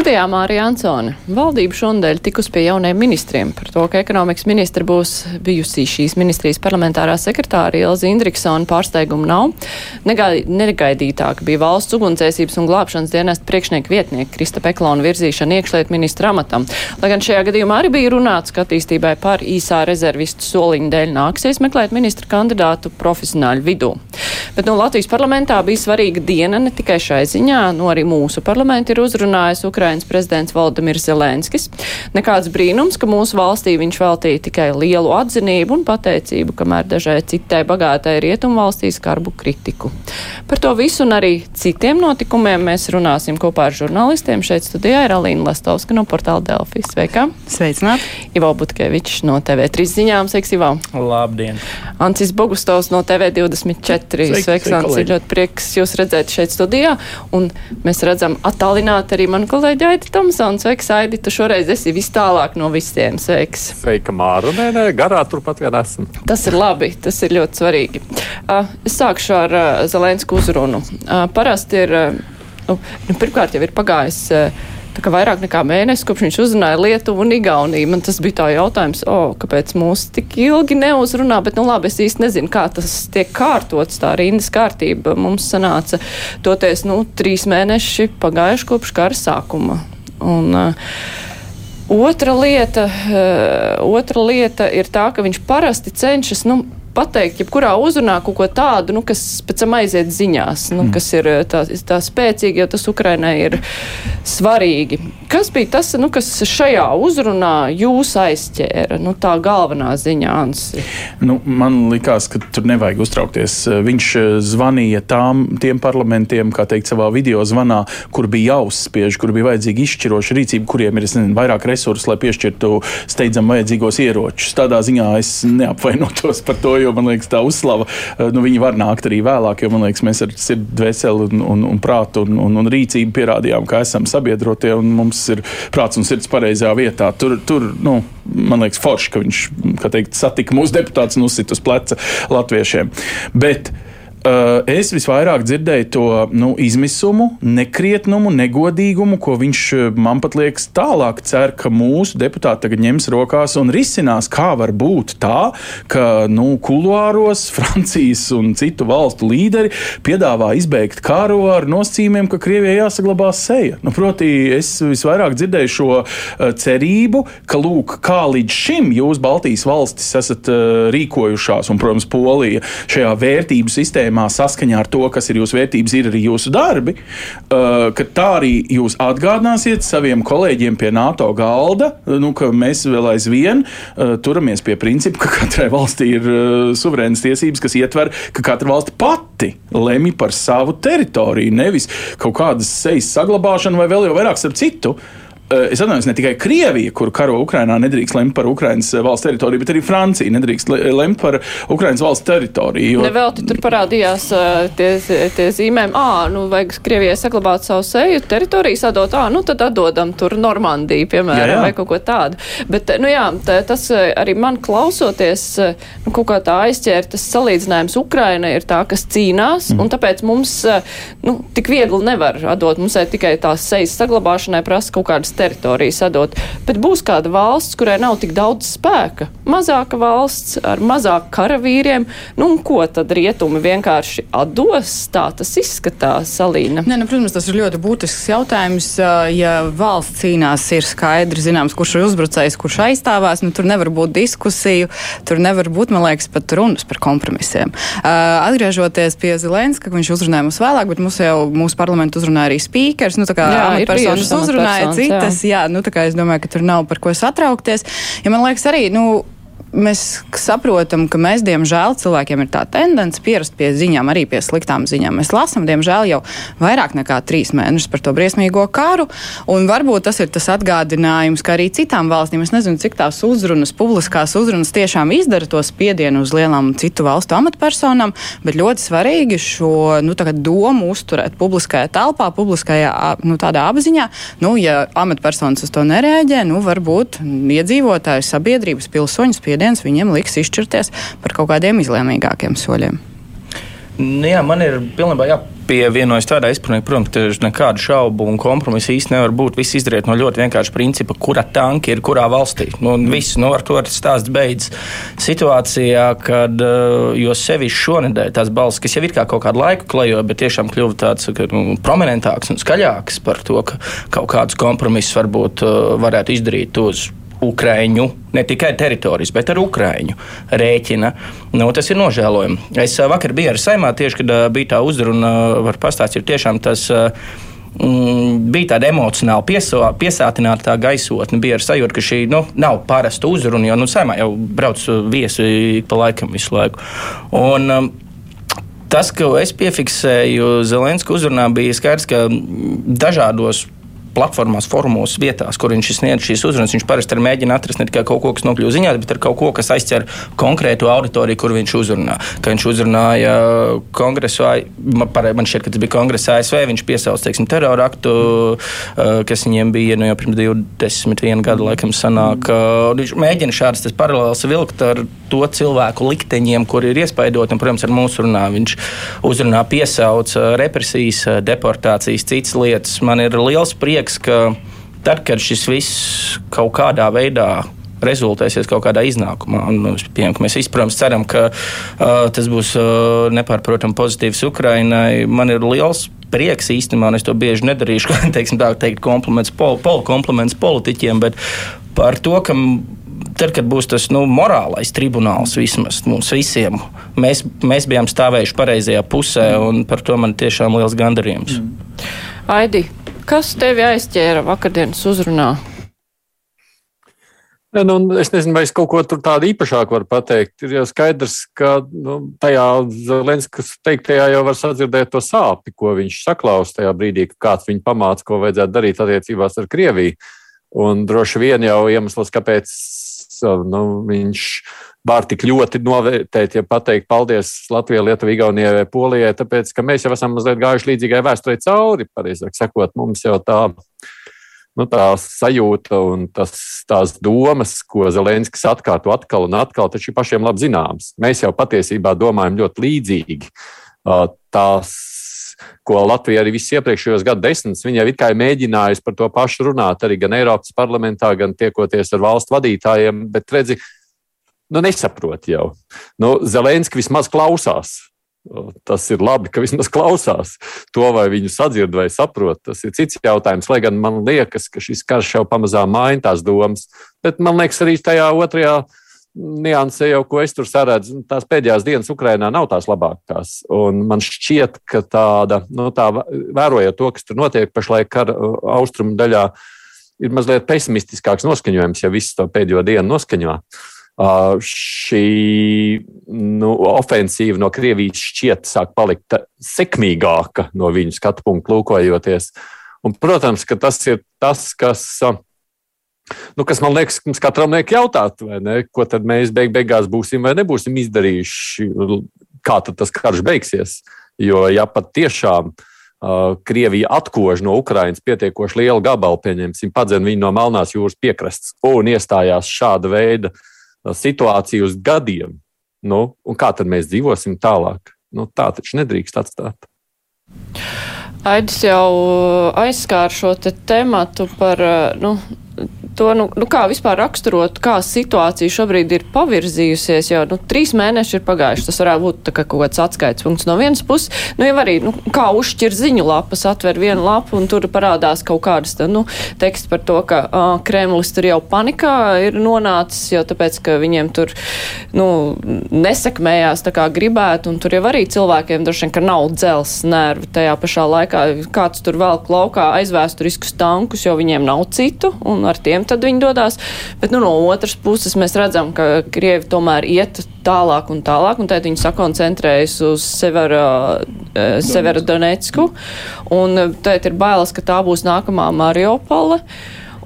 Studijā Mārija Ansone. Valdība šonadēļ tikus pie jauniem ministriem par to, ka ekonomikas ministra būs bijusi šīs ministrijas parlamentārā sekretāra Ilza Indriksona pārsteiguma nav. Negai, negaidītāk bija valsts ugunsdzēsības un glābšanas dienesta priekšnieka vietnieka Krista Peklona virzīšana iekšliet ministra amatam. Lai gan šajā gadījumā arī bija runāts, ka attīstībai par īsā rezervistu soliņu dēļ nāksies meklēt ministra kandidātu profesionāļu vidū. Bet nu, Latvijas parlamentā bija svarīga diena ne tikai šai ziņā, nu arī mūsu parlamenti ir uzrunājis Ukraiņu Ukrainas prezidents Valdemirs Zelenskis. Nekāds brīnums, ka mūsu valstī viņš veltīja tikai lielu atzinību un pateicību, kamēr dažai citai bagātai rietumvalstī skarbu kritiku. Par to visu un arī citiem notikumiem mēs runāsim kopā ar žurnālistiem. Šeit studijā ir Alīna Lastovska no portāla Delfijas. Sveika! Sveicināt! Ivo Butkevičs no TV3 ziņām. Sveiks, Ivo! Labdien! Ancis Bogustovs no TV24. Sveiks, Ancis! Ļoti prieks jūs redzēt šeit studijā. Un mēs redzam attālināt arī manu kolēģi kolēģi Aidi Tomsons. Sveiks, Aidi, tu šoreiz esi vis tālāk no visiem. Sveiks. Sveika, Māra. Nē, nē, garā turpat vien esmu. Tas ir labi, tas ir ļoti svarīgi. Uh, es sākšu ar uh, Zelensku uzrunu. Uh, parasti ir, nu, nu, pirmkārt jau ir pagājis. Vairāk nekā mēnesis, kopš viņš uzrunāja Lietuvu un Igauniju, man tas bija tā jautājums, o, kāpēc mūs tik ilgi neuzrunā, bet, nu labi, es īsti nezinu, kā tas tiek kārtots, tā rindas kārtība. Mums sanāca toties, nu, trīs mēneši pagājuši kopš kara sākuma. Un, uh, Otra lieta, uh, otra lieta ir tā, ka viņš parasti cenšas, nu, pateikt, jebkurā uzrunā kaut ko tādu, nu, kas pēc tam aiziet ziņās, nu, mm. kas ir eh, tā, tā spēcīgi, jo tas Ukrainai ir svarīgi. Kas bija tas, nu, kas šajā uzrunā jūs aizķēra, nu, tā galvenā ziņā? Ansi? Nu, man likās, ka tur nevajag uztraukties. Viņš eh, zvanīja tām, tiem parlamentiem, kā teikt, savā video zvanā, kur bija jāuzspiež, kur bija vajadzīga izšķiroša rīcība, kuriem ir nezinu, vairāk resursu, lai piešķirtu steidzam vajadzīgos ieročus. Tādā ziņā es neapvainotos par to, jo man liekas, tā uzslava, eh, nu, var nākt arī vēlāk, jo man liekas, mēs ar sirdi, dvēseli un, un, un prātu un, un, un rīcību pierādījām, ka esam sabiedrotie un mums ir prāts un sirds pareizajā vietā. Tur, tur nu, man liekas, forši, ka viņš, teikt, satika mūsu deputātus un uzsit uz pleca latviešiem. Bet, Uh, es visvairāk dzirdēju to nu, izmisumu, nekrietnumu, negodīgumu, ko viņš uh, man pat liekas tālāk cer, ka mūsu deputāti tagad ņems rokās un risinās, kā var būt tā, ka nu, kuluāros Francijas un citu valstu līderi piedāvā izbeigt karu ar nosacījumiem, ka Krievijai jāsaglabā seja. Nu, proti, es visvairāk dzirdēju šo uh, cerību, ka lūk, kā līdz šim jūs Baltijas valstis esat rīkojušās, un, protams, Polija šajā vērtību sistēmā sistēmā saskaņā ar to, kas ir jūsu vērtības, ir arī jūsu darbi, uh, ka tā arī jūs atgādināsiet saviem kolēģiem pie NATO galda, nu, ka mēs vēl aizvien uh, turamies pie principa, ka katrai valstī ir uh, suverēnas tiesības, kas ietver, ka katra valsts pati lemj par savu teritoriju, nevis kaut kādas sejas saglabāšanu vai vēl jau vairāk starp citu. Eh, es atvainojos, ne tikai Krievija, kur karo Ukrainā nedrīkst lemt par Ukraiņas eh, valsts teritoriju, bet arī Francija nedrīkst lemt par Ukraiņas valsts teritoriju. Jo... Nevelti tur parādījās eh, tie, tie zīmēm, ā, nu vajag Krievijai saglabāt savu seju, teritoriju sadot, ā, nu tad atdodam tur Normandiju, piemēram, jā, jā. vai kaut ko tādu. Bet, nu jā, tā, tas arī man klausoties, nu, kaut kā tā aizķēra, tas salīdzinājums Ukraina ir tā, kas cīnās, mm. un tāpēc mums, nu, tik viegli nevar atdot, mums ir tikai tās sejas saglabāšanai prasa kaut kādas teritoriju sadot. Bet būs kāda valsts, kurai nav tik daudz spēka. Mazāka valsts ar mazāk karavīriem. Nu, ko tad rietumi vienkārši atdos? Tā tas izskatās, Alīna. Nē, nu, protams, tas ir ļoti būtisks jautājums. Ja valsts cīnās, ir skaidrs, zināms, kurš ir uzbrucējs, kurš aizstāvās. Nu, tur nevar būt diskusiju, tur nevar būt, man liekas, pat runas par kompromisiem. Uh, atgriežoties pie Zelenska, viņš uzrunāja mums vēlāk, bet mums jau mūsu parlamentu uzrunāja arī spīkers. Nu, tā kā amatpersonas uzrunāja citas, jā, nu tā kā es domāju, ka tur nav par ko satraukties. Ja man liekas arī, nu, mēs saprotam, ka mēs, diemžēl, cilvēkiem ir tā tendence pierast pie ziņām, arī pie sliktām ziņām. Mēs lasām, diemžēl, jau vairāk nekā trīs mēnešus par to briesmīgo karu, un varbūt tas ir tas atgādinājums, ka arī citām valstīm, es nezinu, cik tās uzrunas, publiskās uzrunas tiešām izdara to spiedienu uz lielām citu valstu amatpersonām, bet ļoti svarīgi šo nu, domu uzturēt publiskajā telpā, publiskajā nu, apziņā. Nu, ja amatpersonas uz to nereaģē, nu, varbūt iedzīvotāju sabiedrības pilsoņu spiedienu spiediens viņiem liks izšķirties par kaut kādiem izlēmīgākiem soļiem. Nu jā, man ir pilnībā jāpievienojas tādā izpratnē, protams, ka nekādu šaubu un kompromisu īstenībā nevar būt. Viss izdarīt no ļoti vienkārša principa, kura tanka ir kurā valstī. Nu, viss, nu, ar to stāsts beidzas. Situācijā, kad uh, jo sevišķi šonadēļ tās balss, kas jau ir kā kaut kādu laiku klejo, bet tiešām kļuva tāds ka, nu, prominentāks un skaļāks par to, ka kaut kādus kompromisus varbūt uh, varētu izdarīt uz Ukraiņu, ne tikai teritorijas, bet ar Ukraiņu rēķina. Nu, tas ir nožēlojami. Es vakar biju ar Saimā tieši, kad bija tā uzruna, var pastāstīt, tiešām tas. Mm, bija tāda emocionāli pieso, piesātināta gaisotne. Bija ar sajūtu, ka šī nu, nav parasta uzruna, jo nu, saimā jau brauc viesi pa laikam visu laiku. Un, um, Tas, ko es piefiksēju Zelenska uzrunā, bija skaidrs, ka dažādos platformās, formos, vietās, kur viņš sniedz šīs uzrunas. Viņš parasti mēģina atrast ne tikai kaut ko, kas nokļūst ziņā, bet arī kaut ko, kas aizķer konkrētu auditoriju, kur viņš uzrunā. Kad viņš uzrunāja kongresu, man šķiet, ka tas bija kongresa ASV, viņš piesauca teiksim, terora aktu, kas viņiem bija nu, jau pirms 21 gadu, laikam, sanāk. Viņš mēģina šādas paralēlas vilkt ar to cilvēku likteņiem, kuri ir iespaidoti, un, protams, ar mūsu runā viņš uzrunā piesauc represijas, deportācijas, citas lietas. Man ir liels prieks prieks, ka tad, kad šis viss kaut kādā veidā rezultēsies kaut kādā iznākumā. Un, nu, pieņem, mēs visi, protams, ceram, ka uh, tas būs uh, nepārprotami pozitīvs Ukrainai. Man ir liels prieks īstenībā, un es to bieži nedarīšu, kā teiksim, tā teikt, kompliments, pol, pol, kompliments politiķiem, bet par to, ka tad, kad būs tas nu, morālais tribunāls vismaz mums visiem, mēs, mēs bijām stāvējuši pareizajā pusē, un par to man tiešām liels gandarījums. Mm. Aidi, Kas tevi aizķēra vakardienas uzrunā? Ne, nu, es nezinu, vai es kaut ko tādu īpašāku varu pateikt. Ir jau skaidrs, ka nu, tajā Zelenskas teiktajā jau var sadzirdēt to sāpi, ko viņš saklaus tajā brīdī, kad kāds viņu pamāca, ko vajadzētu darīt attiecībās ar Krieviju. Un droši vien jau iemesls, kāpēc nu, viņš var tik ļoti novērtēt, ja pateikt paldies Latvijai, Lietuvai, Igaunijai Polijai, tāpēc, ka mēs jau esam mazliet gājuši līdzīgai vēsturei cauri, pareizāk sakot, mums jau tā. Nu, tā sajūta un tas, tās domas, ko Zelenskis atkārto atkal un atkal, taču pašiem labi zināmas. Mēs jau patiesībā domājam ļoti līdzīgi. Tās ko Latvija arī visus iepriekšējos gadu desmitus, viņa jau ir mēģinājusi par to pašu runāt, arī gan Eiropas parlamentā, gan tiekoties ar valstu vadītājiem, bet redzi, nu, nesaprot jau. Nu, Zelenski vismaz klausās. Tas ir labi, ka vismaz klausās to, vai viņu sadzird vai saprot. Tas ir cits jautājums. Lai gan man liekas, ka šis karš jau pamazām maina tās domas, bet man liekas, arī tajā otrajā niansē, jau ko es tur saredzu, tās pēdējās dienas Ukrainā nav tās labākās. Un man šķiet, ka tāda, nu, tā, vērojot to, kas tur notiek pašlaik kara austrumu daļā, ir mazliet pesimistiskāks noskaņojums, ja visu to pēdējo dienu noskaņo. Uh, šī nu, ofensīva no Krievijas šķiet sāk palikt sekmīgāka no viņu skatu punktu lūkojoties. Un, protams, ka tas ir tas, kas, nu, kas man liekas, mums katram liek jautāt, ne, ko tad mēs beig beigās būsim vai nebūsim izdarījuši, kā tad tas karš beigsies. Jo, ja pat tiešām uh, Krievija atkož no Ukrainas pietiekoši lielu gabalu, pieņemsim, padzen viņu no Melnās jūras piekrastes un iestājās šāda veida uh, situāciju uz gadiem. Nu, kā tad mēs dzīvosim tālāk? Nu, tā taču nedrīkst atstāt. Aidis jau aizskāra šo te tematu par nu, to, nu, nu kā vispār raksturot, kā situācija šobrīd ir pavirzījusies, jo, nu, trīs mēneši ir pagājuši, tas varētu būt tā kā kaut kāds atskaits punkts no vienas puses, nu, jau arī, nu, kā uzšķir ziņu lapas, atver vienu lapu un tur parādās kaut kādas, tā, nu, teksts par to, ka uh, Kremlis tur jau panikā ir nonācis, jo tāpēc, ka viņiem tur, nu, nesekmējās tā kā gribētu, un tur jau arī cilvēkiem droši vien, ka nav dzels nervi tajā pašā laikā, kāds tur vēl klaukā aizvēsturiskus tankus, jo viņiem nav citu, un ar tiem tad viņi dodās. Bet nu, no otras puses mēs redzam, ka Krievi tomēr iet tālāk un tālāk, un tad viņi sakoncentrējas uz Severa, Severa Donetsku. Un tad ir bailes, ka tā būs nākamā Mariupola.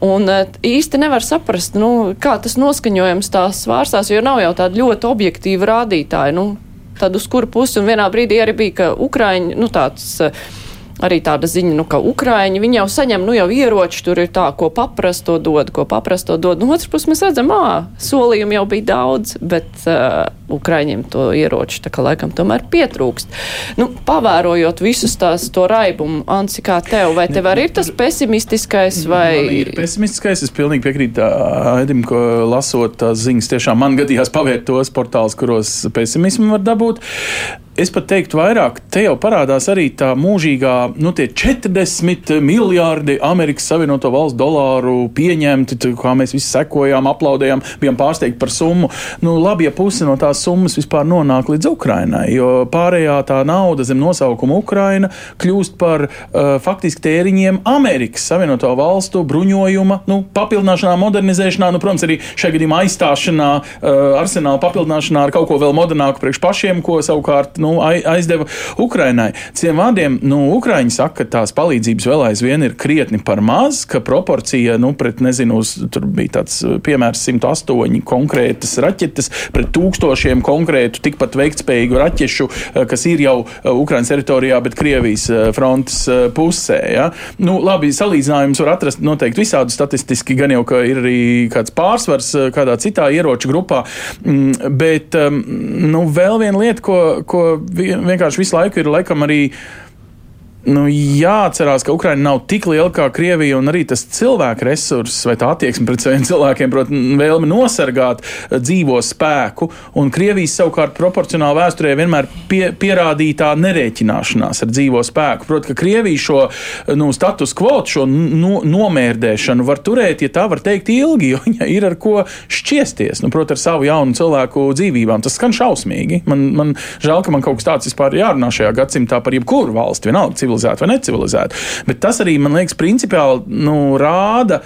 Un īsti nevar saprast, nu, kā tas noskaņojums tās svārstās, jo nav jau tāda ļoti objektīva rādītāja. Nu, tad uz kuru pusi, un vienā brīdī arī bija, ka Ukraiņi, nu tāds. Uh, arī tāda ziņa, nu, ka Ukraiņi viņi jau saņem, nu, jau ieroči, tur ir tā, ko paprast to dod, ko paprast to dod. No otras puses mēs redzam, ā, solījumi jau bija daudz, bet uh, Ukraiņiem to ieroči tā kā laikam tomēr pietrūkst. Nu, pavērojot visus tās to raibumu, Ansi, kā tev, vai tev arī ir tas pesimistiskais vai? Man ir pesimistiskais, es pilnīgi piekrītu Aidim, ko lasot tās ziņas, tiešām man gadījās pavērt tos portālus, kuros pesimismu var dabūt. Es pat teiktu, vairāk te jau parādās arī tā mūžīgā, nu, tie 40 miljardi Amerikas Savienoto Valstu dolāru pieņemti, kā mēs visi sekojām, aplaudējām, bijām pārsteigti par summu. Nu, labi, ja puse no tās summas vispār nonāk līdz Ukrainai, jo pārējā tā nauda zem nosaukuma Ukraina kļūst par uh, faktiski tēriņiem Amerikas Savienoto Valstu bruņojuma, nu, papildināšanā, modernizēšanā, nu, protams, arī šajā gadījumā aizstāšanā, uh, arsenāla papildināšanā ar kaut ko vēl modernāku priekš pašiem, ko savukārt nu, aizdeva Ukrainai. Ciem vārdiem, nu, Ukraiņi saka, ka tās palīdzības vēl aizvien ir krietni par maz, ka proporcija, nu, pret, nezinu, uz, tur bija tāds uh, piemērs 108 konkrētas raķetes pret tūkstošiem konkrētu tikpat veiktspējīgu raķešu, uh, kas ir jau uh, Ukraiņas teritorijā, bet Krievijas frontes pusē. Ja? Nu, labi, salīdzinājums var atrast noteikti visādi statistiski, gan jau, ka ir arī kāds pārsvars kādā citā ieroču grupā, mm, bet um, nu, vēl viena lieta, ko, ko vienkārši visu laiku ir laikam arī nu, jāatcerās, ka Ukraina nav tik liela kā Krievija, un arī tas cilvēku resurss vai tā attieksme pret saviem cilvēkiem, protams, vēlme nosargāt eh, dzīvo spēku, un Krievijas savukārt proporcionāli vēsturē vienmēr pie, pierādītā nerēķināšanās ar dzīvo spēku. Protams, ka Krievija šo nu, status quo, šo no, nomērdēšanu var turēt, ja tā var teikt, ilgi, jo viņa ir ar ko šķiesties, nu, protams, ar savu jaunu cilvēku dzīvībām. Tas skan šausmīgi. Man, man žēl, ka man kaut kas tāds vispār jārunā šajā gadsimtā par jebkuru valsti, vienalga civilizētu vai necivilizētu. Bet tas arī, man liekas, principiāli nu, rāda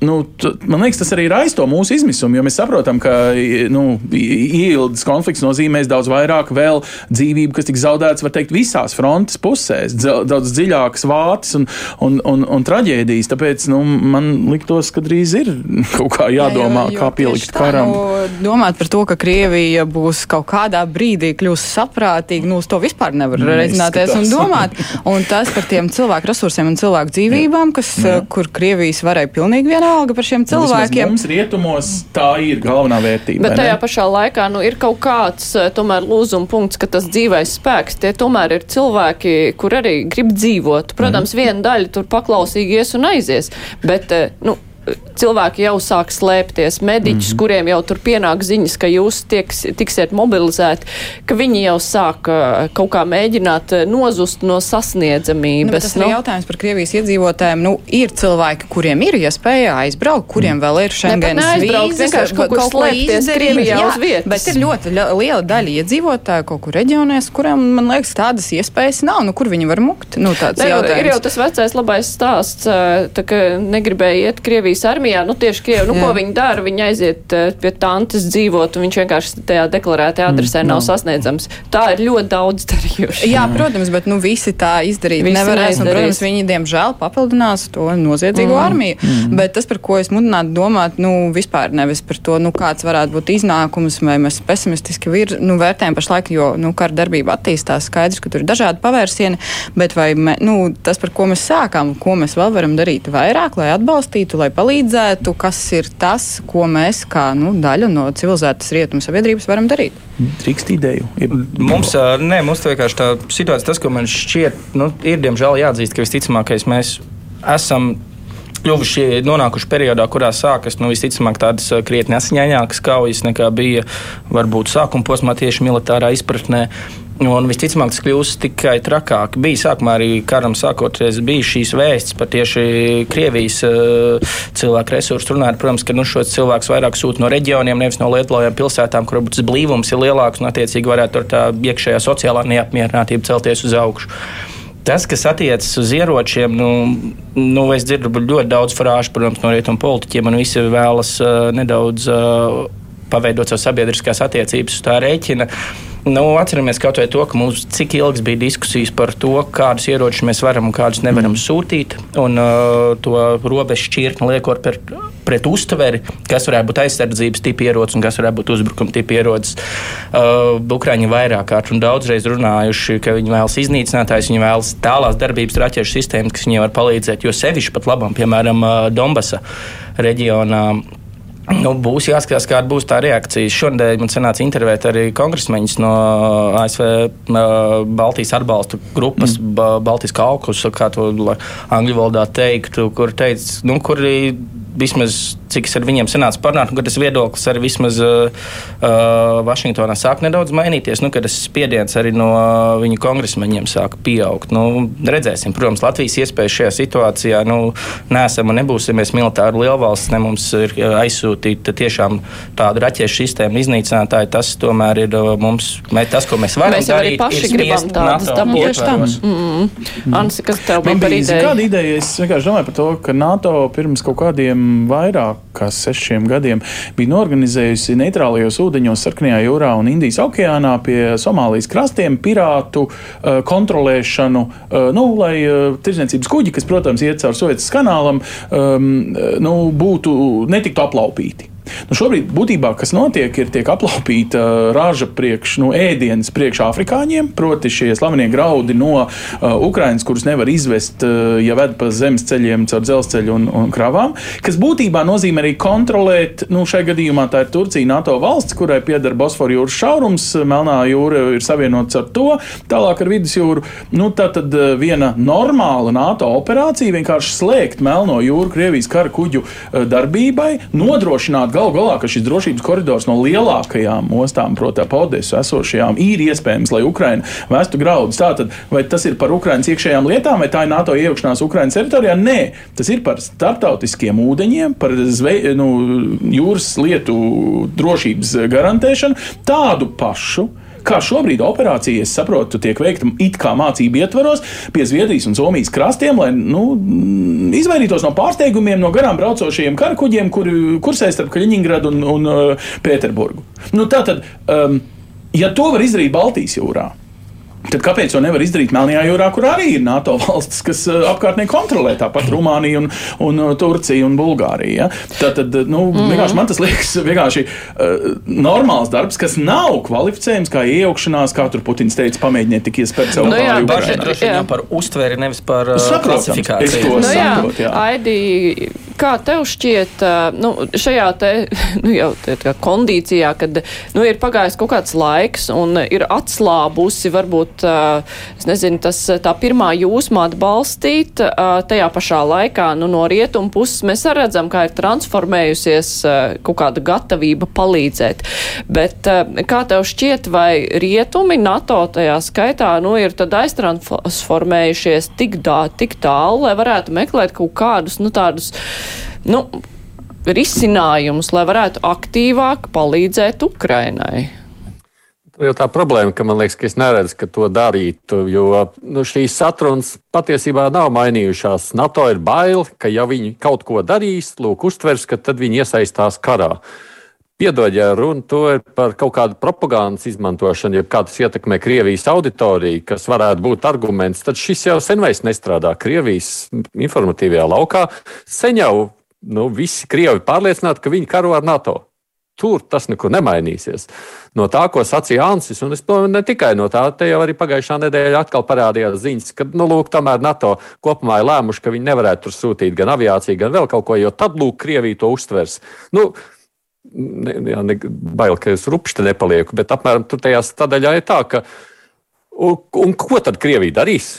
Nu, man liekas, tas arī raisa to mūsu izmisumu, jo mēs saprotam, ka nu, ieildes konflikts nozīmēs daudz vairāk vēl dzīvību, kas tiks zaudētas, var teikt, visās frontes pusēs, daudz dziļākas vātas un, un, un, un traģēdijas. Tāpēc nu, man liktos, ka drīz ir kaut kā jādomā, Jā, jo, jo, kā pielikt tā, karam. Nu, domāt par to, ka Krievija būs kaut kādā brīdī kļūst saprātīga, nu, uz to vispār nevar rezināties un domāt. Un tas par tiem cilvēku resursiem un cilvēku dzīvībām, kas, Jā. kur Krievijas varēja pilnīgi vienā vienalga par šiem nu, cilvēkiem. Mums rietumos tā ir galvenā vērtība. Bet tajā pašā laikā nu, ir kaut kāds eh, tomēr lūzuma punkts, ka tas dzīvais spēks, tie tomēr ir cilvēki, kur arī grib dzīvot. Protams, mm. viena daļa tur paklausīgi ies un aizies, bet, eh, nu, cilvēki jau sāk slēpties, mediķus, mm -hmm. kuriem jau tur pienāk ziņas, ka jūs tieks, tiksiet mobilizēti, ka viņi jau sāk kaut kā mēģināt nozust no sasniedzamības. Nu, tas nu? ir jautājums par Krievijas iedzīvotājiem. Nu, ir cilvēki, kuriem ir iespēja aizbraukt, kuriem mm. vēl ir Schengens vīzes, vienkārši kaut kur slēpties Krievijā jā, uz vietas. Bet ir ļoti liela daļa iedzīvotāju kaut kur reģionēs, kuriem, man liekas, tādas iespējas nav. Nu, kur viņi var mukt? Nu, ne, ir jau tas vecais labais stāsts, tā, ka negribēja iet Krievijas Krievijas armijā, nu tieši Krievi, nu Jā. ko viņi dara, viņi aiziet uh, pie tantes dzīvot, un viņš vienkārši tajā deklarētajā adresē mm, nav no. sasniedzams. Tā ir ļoti daudz darījuši. Jā, protams, bet nu visi tā izdarīt visi nevarēs, un, protams, viņi diemžēl papildinās to noziedzīgo mm. armiju. Mm. Bet tas, par ko es mudinātu domāt, nu vispār nevis par to, nu kāds varētu būt iznākums, vai mēs pesimistiski vir, nu, vērtējam pašlaik, jo, nu, kara darbība attīstās, skaidrs, ka tur ir dažādi pavērsieni, bet vai, me, nu, tas, par ko mēs sākām, ko mēs vēl varam darīt vairāk, lai atbalstītu, lai palīdzētu palīdzētu, kas ir tas, ko mēs kā nu, daļa no civilizētas rietumu sabiedrības varam darīt? Drīkst ideju. Ir... Mums, nē, mums vienkārši tā situācija, tas, ko man šķiet, nu, ir diemžēl jāatzīst, ka visticamākais mēs esam kļuvuši nonākuši periodā, kurā sākas nu, visticamāk tādas krietni asiņainākas kaujas nekā bija varbūt sākuma posmā tieši militārā izpratnē. Un visticamāk, tas kļūs tikai trakāk. Bija sākumā arī karam sākoties, bija šīs vēstis par tieši Krievijas uh, cilvēku resursu. Runājot, protams, ka nu, šos cilvēkus vairāk sūta no reģioniem, nevis no lietotājiem pilsētām, kur tas blīvums ir lielāks un, attiecīgi, varētu ar tā iekšējā sociālā neapmierinātība celties uz augšu. Tas, kas attiecas uz ieročiem, nu, nu, es dzirdu ļoti daudz frāžu, protams, no rietumu politiķiem, un visi vēlas uh, nedaudz uh, paveidot savas sabiedriskās attiecības uz tā rēķina. Nu, atceramies kaut vai to, ka mums cik ilgs bija diskusijas par to, kādus ieročus mēs varam un kādus nevaram mm. sūtīt, un uh, to robežu šķirtni liekot par, pret uztveri, kas varētu būt aizsardzības tipa ierocis un kas varētu būt uzbrukuma tipa ierocis. Uh, Ukrāņi vairāk kārt un daudzreiz runājuši, ka viņi vēlas iznīcinātājs, viņi vēlas tālās darbības raķešu sistēmas, kas viņiem var palīdzēt, jo sevišķi pat labam, piemēram, uh, Donbasa reģionā Nu, būs jāskatās, kāda būs tā reakcija. Šodien man sanāca intervēt arī kongresmeņus no ASV Baltijas atbalsta grupas, mm. Baltijas kaukus, kā to angļu valodā teiktu, kur teica, nu, kuri vismaz cik es ar viņiem sanācu parunāt, nu, ka tas viedoklis arī vismaz uh, uh, Vašingtonā sāk nedaudz mainīties, nu, kad tas spiediens arī no uh, viņu kongresmeņiem sāk pieaugt. Nu, redzēsim, protams, Latvijas iespējas šajā situācijā nu, nesam un nebūsim mēs militāri lielvalsts, ne mums ir uh, aizsūtīta tiešām tāda raķešu sistēma iznīcinātāja. Tas tomēr ir mums, mē, tas, ko mēs varam mēs darīt. Mēs arī paši gribam tādas dabūt. Mm -hmm. Ansi, kas tev bija par ideju? Kāda ideja? Es vienkārši domāju par to, ka NATO pirms kaut kādiem vairāk kā sešiem gadiem bija norganizējusi neitrālajos ūdeņos, Sarkanajā jūrā un Indijas okeānā pie Somālijas krastiem pirātu uh, kontrolēšanu, uh, nu, lai uh, tirdzniecības kuģi, kas, protams, iet cauri Sovietas kanālam, um, nu, būtu netiktu aplaupīti. Nu, šobrīd būtībā, kas notiek, ir tiek aplaupīta raža priekš, nu, ēdienas priekš afrikāņiem, proti šie slavenie graudi no uh, Ukrainas, kurus nevar izvest, uh, ja ved pa zemes ceļiem caur dzelzceļu un, un kravām, kas būtībā nozīmē arī kontrolēt, nu, šai gadījumā tā ir Turcija, NATO valsts, kurai pieder Bosforu jūras šaurums, Melnā jūra ir savienots ar to, tālāk ar vidusjūru. Nu, tā tad uh, viena normāla NATO operācija vienkārši slēgt Melno jūru Krievijas kara kuģu uh, darbībai, nodrošināt Galu galā, ka šis drošības koridors no lielākajām ostām, proti, ap Odesu esošajām, ir iespējams, lai Ukraina vestu graudus. Tātad, vai tas ir par Ukraiņas iekšējām lietām, vai tā ir NATO iejaukšanās Ukraiņas teritorijā? Nē, tas ir par starptautiskiem ūdeņiem, par zve, nu, jūras lietu drošības garantēšanu, tādu pašu kā šobrīd operācija, es saprotu, tiek veikta it kā mācību ietvaros pie Zviedrijas un Somijas krastiem, lai nu, izvairītos no pārsteigumiem no garām braucošajiem karakuģiem, kuri kursē starp Kaļiņingradu un, un uh, Pēterburgu. Nu, tātad, um, ja to var izdarīt Baltijas jūrā, Tad kāpēc to nevar izdarīt Melnajā jūrā, kur arī ir NATO valstis, kas uh, apkārtnē kontrolē tāpat Rumānija, un, un uh, Turcija un Bulgārija? Ja? Tad, tad nu, mm. vienkārši man tas liekas vienkārši uh, normāls darbs, kas nav kvalificējams kā iejaukšanās, kā tur Putins teica, pamēģiniet tik iespērt savu nu, jā, pāri. Droši vien par uztveri, nevis par uh, klasifikāciju. Es to nu, saprotu, jā. jā. Aidi, kā tev šķiet, uh, nu, šajā te, nu, jau tā kondīcijā, kad nu, ir pagājis kaut kāds laiks un ir atslābusi varbūt nezinu, tas tā pirmā jūsmā atbalstīt, tajā pašā laikā, nu, no rietumu puses mēs arī redzam, kā ir transformējusies kaut kāda gatavība palīdzēt. Bet kā tev šķiet, vai rietumi NATO tajā skaitā, nu, ir aiztransformējušies tik, dā, tik tālu, lai varētu meklēt kaut kādus, nu, tādus, nu, risinājumus, lai varētu aktīvāk palīdzēt Ukrainai? jau tā problēma, ka man liekas, ka es neredzu, ka to darītu, jo nu, šīs satrunas patiesībā nav mainījušās. NATO ir bail, ka ja viņi kaut ko darīs, lūk, uztvers, ka tad viņi iesaistās karā. Piedod, ja runa ir par kaut kādu propagandas izmantošanu, ja kā tas ietekmē Krievijas auditoriju, kas varētu būt arguments, tad šis jau sen vairs nestrādā Krievijas informatīvajā laukā. Sen jau nu, visi Krievi pārliecināti, ka viņi karo ar NATO. Tur tas nekur nemainīsies. No tā, ko sacīja Ansis, un es domāju, ne tikai no tā, te jau arī pagājušā nedēļa atkal parādījās ziņas, ka, nu, lūk, tomēr NATO kopumā ir lēmuši, ka viņi nevarētu tur sūtīt gan aviāciju, gan vēl kaut ko, jo tad, lūk, Krievija to uztvers. Nu, ne, jā, ne, bail, ka es rupšķi nepalieku, bet apmēram tur tajā sadaļā ir tā, ka, un, un ko tad Krievija darīs?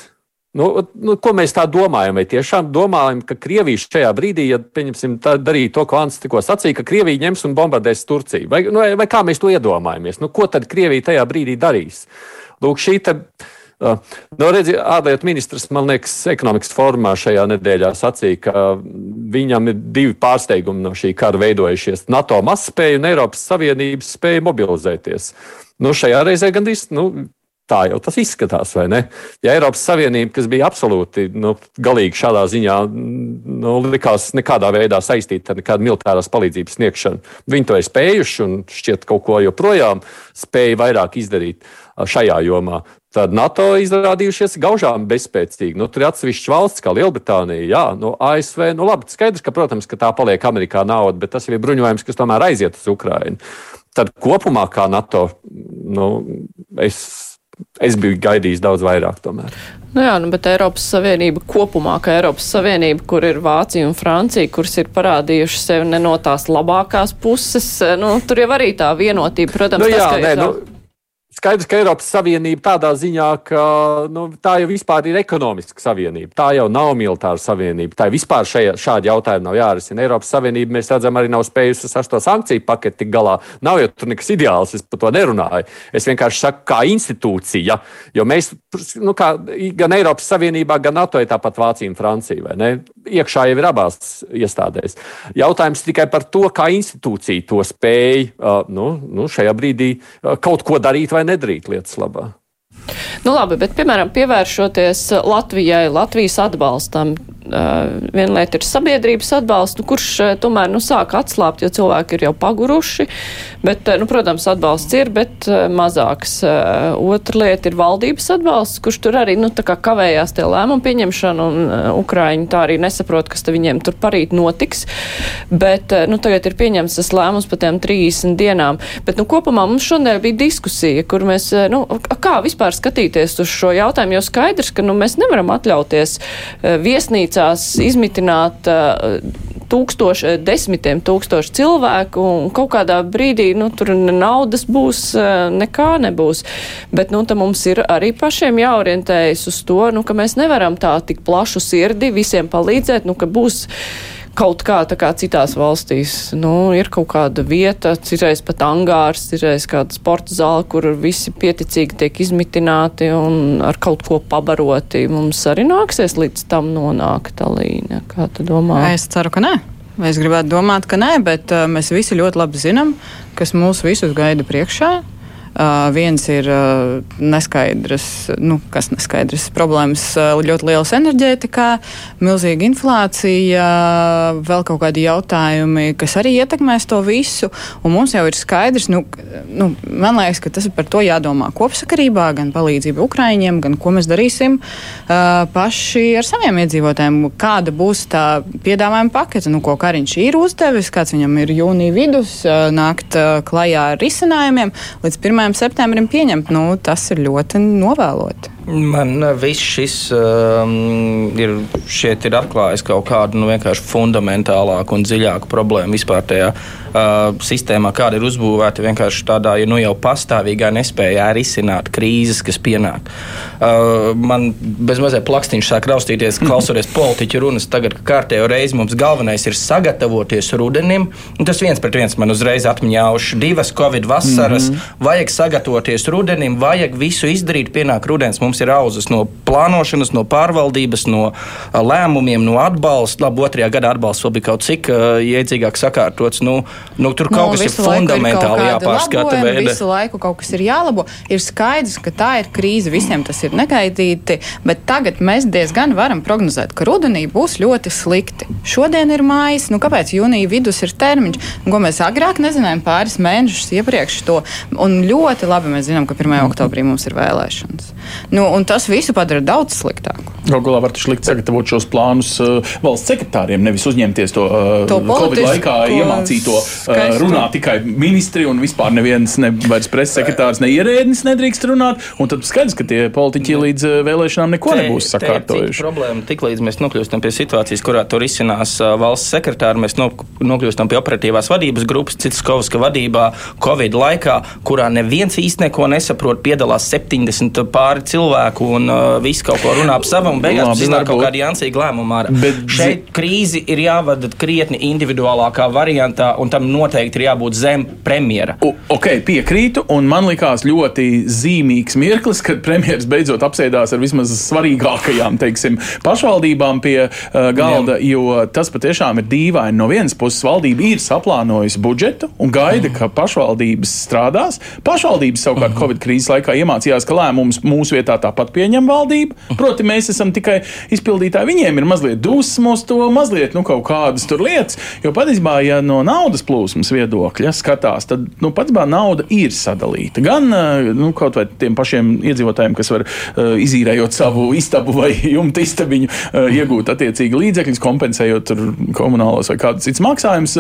Nu, nu, ko mēs tā domājam? Vai tiešām domājam, ka Krievija šajā brīdī, ja darīja to, ko Ants tikko sacīja, ka Krievija ņems un bombardēs Turciju? Vai, nu, vai kā mēs to iedomājamies? Nu, ko tad Krievija tajā brīdī darīs? Lūk, šī te. Uh, no, redzi, ārlietu ministrs, man liekas, ekonomikas formā šajā nedēļā sacīja, ka viņam ir divi pārsteigumi no šī kara veidojušies. NATO mazspēja un Eiropas Savienības spēja mobilizēties. Nu, šajā reizē gandrīz nu, Tā jau tas izskatās, vai ne? Ja Eiropas Savienība, kas bija absolūti nu, galīgi šādā ziņā, nu, likās nekādā veidā saistīta ar nekādu militārās palīdzības sniegšanu, viņi to ir spējuši un šķiet kaut ko joprojām spēja vairāk izdarīt šajā jomā. Tad NATO izrādījušies gaužām bezspēcīgi. Nu, tur ir atsevišķas valsts, kā Lielbritānija, jā, no ASV. Nu, labi, skaidrs, ka, protams, ka tā paliek Amerikā nauda, bet tas ir bruņojums, kas tomēr aiziet uz Ukrajinu. Tad kopumā, kā NATO, nu, es es biju gaidījis daudz vairāk. Tomēr. Nu jā, nu, bet Eiropas Savienība kopumā, ka Eiropas Savienība, kur ir Vācija un Francija, kuras ir parādījušas sevi ne no tās labākās puses, nu, tur jau arī tā vienotība, protams, nu, jā, tas, ka nē, nu, Skaidrs, ka Eiropas Savienība tādā ziņā, ka nu, tā jau vispār ir ekonomiska savienība. Tā jau nav militāra savienība. Tā vispār šajā, šādi jautājumi nav jārisina. Eiropas Savienība, mēs redzam, arī nav spējusi ar to sankciju paketi tik galā. Nav jau tur nekas ideāls, es par to nerunāju. Es vienkārši saku, kā institūcija, jo mēs, nu, kā, gan Eiropas Savienībā, gan NATO ir tāpat Vācija un Francija, iekšā jau ir abās iestādēs. Jautājums tikai par to, kā institūcija to spēj uh, nu, nu, šajā brīdī uh, kaut ko darīt vai nedarīt lietas labā. Nu labi, bet, piemēram, pievēršoties Latvijai, Latvijas atbalstam, viena lieta ir sabiedrības atbalsts, nu, kurš tomēr nu, sāk atslābt, jo cilvēki ir jau paguruši. Bet, nu, protams, atbalsts ir, bet mazāks. Otra lieta ir valdības atbalsts, kurš tur arī nu, kavējās tie lēmumu pieņemšanu, un Ukraiņi tā arī nesaprot, kas viņiem tur parīt notiks. Bet nu, tagad ir pieņemts tas lēmums par tiem 30 dienām. Bet nu, kopumā mums šodien bija diskusija, kur mēs, nu, kā vispār skatīties uz šo jautājumu, jo skaidrs, ka nu, mēs nevaram atļauties viesnīcu baznīcās izmitināt uh, tūkstoši, desmitiem tūkstoši cilvēku, un kaut kādā brīdī, nu, tur naudas būs, uh, nekā nebūs. Bet, nu, mums ir arī pašiem jāorientējas uz to, nu, ka mēs nevaram tā tik plašu sirdi visiem palīdzēt, nu, ka būs kaut kā tā kā citās valstīs. Nu, ir kaut kāda vieta, citreiz pat angārs, citreiz kāda sporta zāle, kur visi pieticīgi tiek izmitināti un ar kaut ko pabaroti. Mums arī nāksies līdz tam nonākt, Alīna. Kā tu domā? Es ceru, ka nē. Es gribētu domāt, ka nē, bet uh, mēs visi ļoti labi zinām, kas mūs visus gaida priekšā. Uh, viens ir uh, neskaidrs, nu, kas neskaidrs problēmas, uh, ļoti liels enerģētikā, milzīga inflācija, vēl kaut kādi jautājumi, kas arī ietekmēs to visu. Un mums jau ir skaidrs, nu, nu, man liekas, ka tas ir par to jādomā kopsakarībā, gan palīdzība Ukraiņiem, gan ko mēs darīsim paši ar saviem iedzīvotājiem. Kāda būs tā piedāvājuma pakete, nu, ko Kariņš ir uzdevis, kāds viņam ir jūnija vidus, nākt klajā ar risinājumiem līdz 1 septembrim pieņemt, nu, tas ir ļoti novēloti. Man uh, viss šis um, ir, ir atklājis kaut kādu nu, vienkārši fundamentālāku un dziļāku problēmu vispār tajā uh, sistēmā, kāda ir uzbūvēta vienkārši tādā nu, jau pastāvīgā nespējā risināt krīzes, kas pienāk. Uh, man bezmazliet plakstiņš sāk raustīties, klausoties politiķu runas. Tagad, kārtējo reizi mums galvenais ir sagatavoties rudenim, tas viens pret viens man uzreiz atmiņājuši divas Covid vasaras, mm -hmm. vajag sagatavoties rudenim, vajag visu izdarīt, pienāk rudens. Mums mums ir auzas no plānošanas, no pārvaldības, no lēmumiem, no atbalsta. Labi, otrajā gadā atbalsts vēl bija kaut cik iedzīgāk sakārtots. Nu, nu, tur kaut nu, kas ir fundamentāli ir jāpārskata. Visu laiku kaut kas ir jālabo. Ir skaidrs, ka tā ir krīze, visiem tas ir negaidīti, bet tagad mēs diezgan varam prognozēt, ka rudenī būs ļoti slikti. Šodien ir mājas, nu kāpēc jūnija vidus ir termiņš, ko mēs agrāk nezinājām pāris mēnešus iepriekš to. Un ļoti labi mēs zinām, ka 1. oktobrī mums ir vēlēšanas. Nu, tas visu padara daudz sliktāku. Galu galā var taču likt sagatavot šos plānus uh, valsts sekretāriem, nevis uzņemties to, uh, to Covid laikā iemācīto uh, runāt tikai ministri un vispār neviens, ne vairs preses sekretārs, ne ierēdnis nedrīkst runāt. Un tad skaidrs, ka tie politiķi līdz uh, vēlēšanām neko te, nebūs sakārtojuši. Problēma tiklīdz mēs nokļūstam pie situācijas, kurā tur izcinās uh, valsts sekretāri, mēs no, nokļūstam pie operatīvās vadības grupas, citas Kovska vadībā Covid laikā, kurā neviens īsti neko nesaprot, piedalās 70 pāri cilvēku un uh, visi kaut ko runā ap savam un beigās Labi, iznāk kaut kāda jancīga lēmuma. Bet Šeit krīzi ir jāvada krietni individuālākā variantā, un tam noteikti ir jābūt zem premjera. U- Ok, piekrītu, un man likās ļoti zīmīgs mirklis, kad premjerministrs beidzot apsēdās ar vismaz svarīgākajām, teiksim, pašvaldībām pie uh, galda, Jā. jo tas patiešām ir dīvaini. No vienas puses, valdība ir saplānojusi budžetu un gaida, ka pašvaldības strādās. Pašvaldības savukārt Covid krīzes laikā iemācījās, ka lēmumus mūsu vietā tāpat pieņem valdība. Proti, mēs esam tikai izpildītāji. Viņiem ir mazliet dusmas, to mazliet nu, kaut kādas tur lietas. Jo patiesībā, ja no naudas plūsmas viedokļa skatās, tad nu, patiesībā nauda ir sadalīta. Gan eh, nu, kaut vai tiem pašiem iedzīvotājiem, kas var uh, izīrējot savu istabu vai jumta istabiņu, uh, iegūt attiecīgi līdzekļus, kompensējot komunālos vai kādus citus maksājumus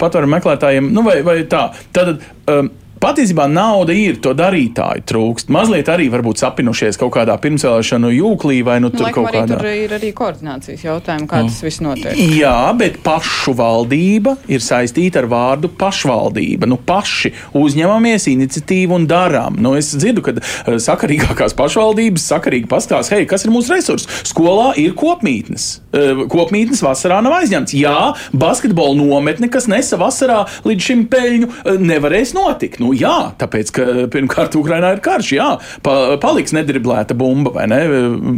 patvērumu meklētājiem. Nu, vai, vai tā. Tad, um, Patiesībā nauda ir, to darītāju trūkst. Mazliet arī varbūt sapinušies kaut kādā pirmsvēlēšanu jūklī vai nu, Nu, tur laikam kaut kādā. tur ir arī koordinācijas jautājumi, kā tas viss notiek. Jā, bet pašu valdība ir saistīta ar vārdu pašvaldība. Nu, paši uzņemamies iniciatīvu un darām. Nu, es dzirdu, ka eh, sakarīgākās pašvaldības sakarīgi pastāsta, hei, kas ir mūsu resursi? Skolā ir kopmītnes. Eh, Kopmītnes vasarā nav aizņemts. Jā, basketbola nometne, kas nesa vasarā līdz šim peļņu, eh, nevarēs notikt. Nu, jā, tāpēc, ka pirmkārt Ukrainā ir karš, jā, pa, paliks nedriblēta bumba vai ne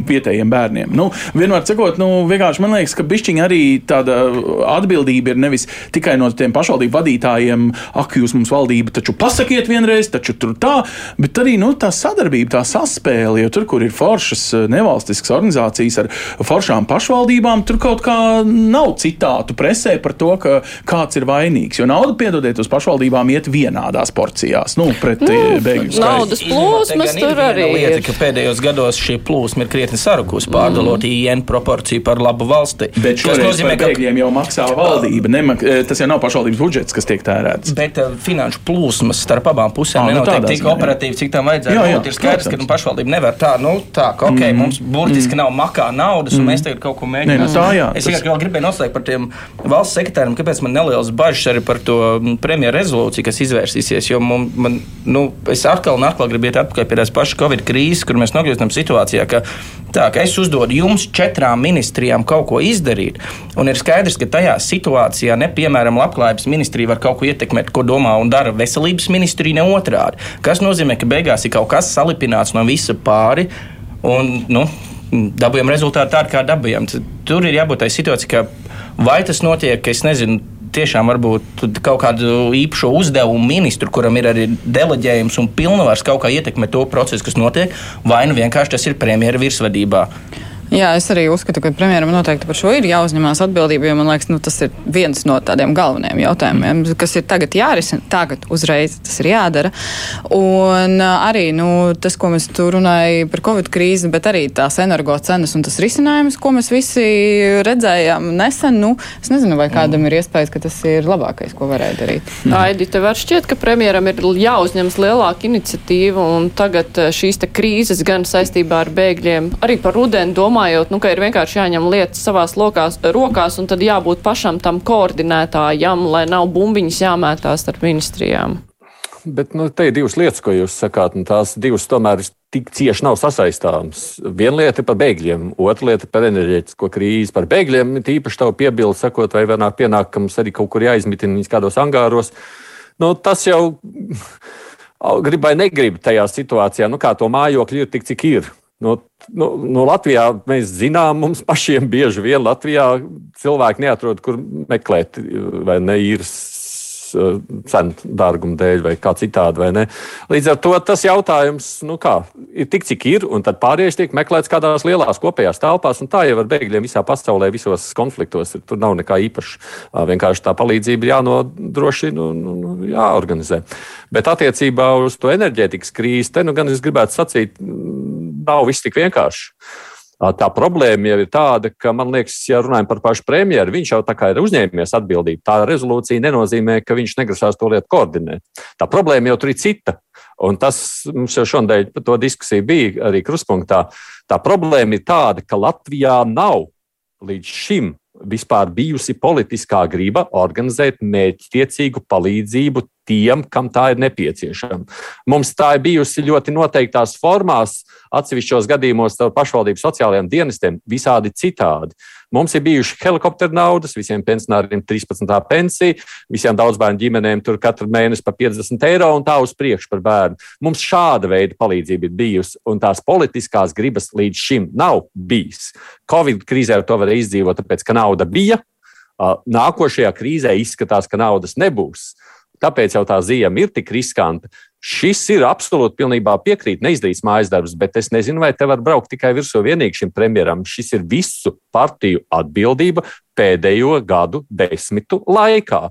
vietējiem bērniem. Nu, vienmēr sakot, nu, vienkārši man liekas, ka bišķiņa arī tāda atbildība ir nevis tikai no tiem pašvaldību vadītājiem, ak, jūs mums valdība taču pasakiet vienreiz, taču tur tā, bet arī nu, tā sadarbība, tā saspēle, jo tur, kur ir foršas eh, nevalstiskas organizācijas ar foršām pašvaldībām, tur kaut kā nav citātu presē par to, ka kāds ir vainīgs. Jo nauda, piedodiet, uz pašvaldībām iet vienādās porcijās, nu, pret nu, bēgļu skaitu. naudas plūsmas tur arī lieta, ir. ka pēdējos gados šī plūsma ir krietni sarukusi, pārdalot mm. IN proporciju par labu valsti. Bet Tas nozīmē, ka bēgļiem jau maksā valdība. Nemak, eh, tas jau nav pašvaldības budžets, kas tiek tērēts. Bet uh, finanšu plūsmas starp abām pusēm Ā, nu nenotiek tik operatīvi, cik tam vajadzētu Jā, jā, būt. Ir skaidrs, ka nu, pašvaldība nevar tā, nu, tā, ka okay, mm. mums burtiski mm. nav makā naudas, un mēs tagad kaut ko Nē, nu tā jā, es tas- tikai vēl gribēju noslēgt par tiem valsts sekretāriem, kāpēc man nelielas bažas arī par to mm, premjeru rezolūciju, kas izvērsīsies. Jo man, man, nu, es atkal un atkal gribu iet atpakaļ pie tās pašas Covid krīzes, kur mēs nokļūstam situācijā, ka, tā, ka es uzdodu jums četrām ministrijām kaut ko izdarīt, un ir skaidrs, ka tajā situācijā, ne piemēram, labklājības ministrija var kaut ko ietekmēt, ko domā un dara veselības ministrija, ne otrādi. Tas nozīmē, ka beigās ir kaut kas salipināts no visa pāri. Un, nu, dabūjām rezultātu tādu, kā dabūjām. Tur ir jābūt tai situācijai, ka vai tas notiek, es nezinu. Tiešām varbūt kaut kādu īpašu uzdevumu ministru, kuram ir arī deleģējums un pilnvars kaut kā ietekmēt to procesu, kas notiek, vai nu vienkārši tas ir premjera virsvadībā. Jā, es arī uzskatu, ka premjeram noteikti par šo ir jāuzņemās atbildība, jo man liekas, nu, tas ir viens no tādiem galvenajiem jautājumiem, kas ir tagad jārisina. Tagad uzreiz tas ir jādara. Un arī nu, tas, ko mēs tur runājam par Covid krīzi, bet arī tās energo cenas un tas risinājums, ko mēs visi redzējām nesen, nu, es nezinu, vai kādam ir iespējas, ka tas ir labākais, ko varēja darīt. Aidi, tev var šķiet, ka premjeram ir jāuzņemas lielāka iniciatīva un tagad šīs krīzes gan saistībā ar bēgļiem, arī par rudeni domājot, nu, ka ir vienkārši jāņem lietas savās lokās, rokās un tad jābūt pašam tam koordinētājam, lai nav bumbiņas jāmētās starp ministrijām. Bet nu, te ir divas lietas, ko jūs sakāt, un tās divas tomēr tik cieši nav sasaistāmas. Viena lieta par bēgļiem, otra lieta par enerģētisko krīzi. Par bēgļiem ir īpaši tavu piebildi, sakot, vai vienā pienāk, ka mums arī kaut kur jāizmitina viņas kādos angāros. Nu, tas jau grib vai negrib tajā situācijā, nu, kā to mājokļu ir tik, cik ir. Nu, nu, nu, Latvijā mēs zinām, mums pašiem bieži vien Latvijā cilvēki neatrod, kur meklēt, vai ne īres uh, cenu dārguma dēļ, vai kā citādi. Vai. Līdz ar to tas jautājums nu kā, ir tik, cik ir, un tad pārējais tiek meklēts kādās lielās kopējās telpās, un tā jau ar bēgļiem visā pasaulē, visos konfliktos. Tur nav nekā īpaša. Vienkārši tā palīdzība jānodrošina un nu, jāorganizē. Bet attiecībā uz to enerģētikas krīzi, te nu gan es gribētu sacīt, nav viss tik vienkārši. Tā problēma jau ir tāda, ka, man liekas, ja runājam par pašu premjeru, viņš jau tā kā ir uzņēmies atbildību. Tā rezolūcija nenozīmē, ka viņš negrasās to lietu koordinēt. Tā problēma jau tur ir cita. Un tas mums jau šodien par to diskusiju bija arī kruspunktā. Tā problēma ir tāda, ka Latvijā nav līdz šim vispār bijusi politiskā griba organizēt mērķtiecīgu palīdzību tiem, kam tā ir nepieciešama. Mums tā ir bijusi ļoti noteiktās formās, atsevišķos gadījumos ar pašvaldību sociālajiem dienestiem, visādi citādi. Mums ir bijuši helikopteru naudas, visiem pensionāriem 13. pensija, visiem daudzbērnu ģimenēm tur katru mēnesi pa 50 eiro un tā uz priekšu par bērnu. Mums šāda veida palīdzība ir bijusi, un tās politiskās gribas līdz šim nav bijis. Covid krīzē to varēja izdzīvot, tāpēc, ka nauda bija. Nākošajā krīzē izskatās, ka naudas nebūs. Tāpēc jau tā ziema ir tik riskanta. Šis ir absolūti pilnībā piekrīt, neizdarīts mājas darbs, bet es nezinu, vai te var braukt tikai virsū vienīgi šim premjeram. Šis ir visu partiju atbildība pēdējo gadu desmitu laikā.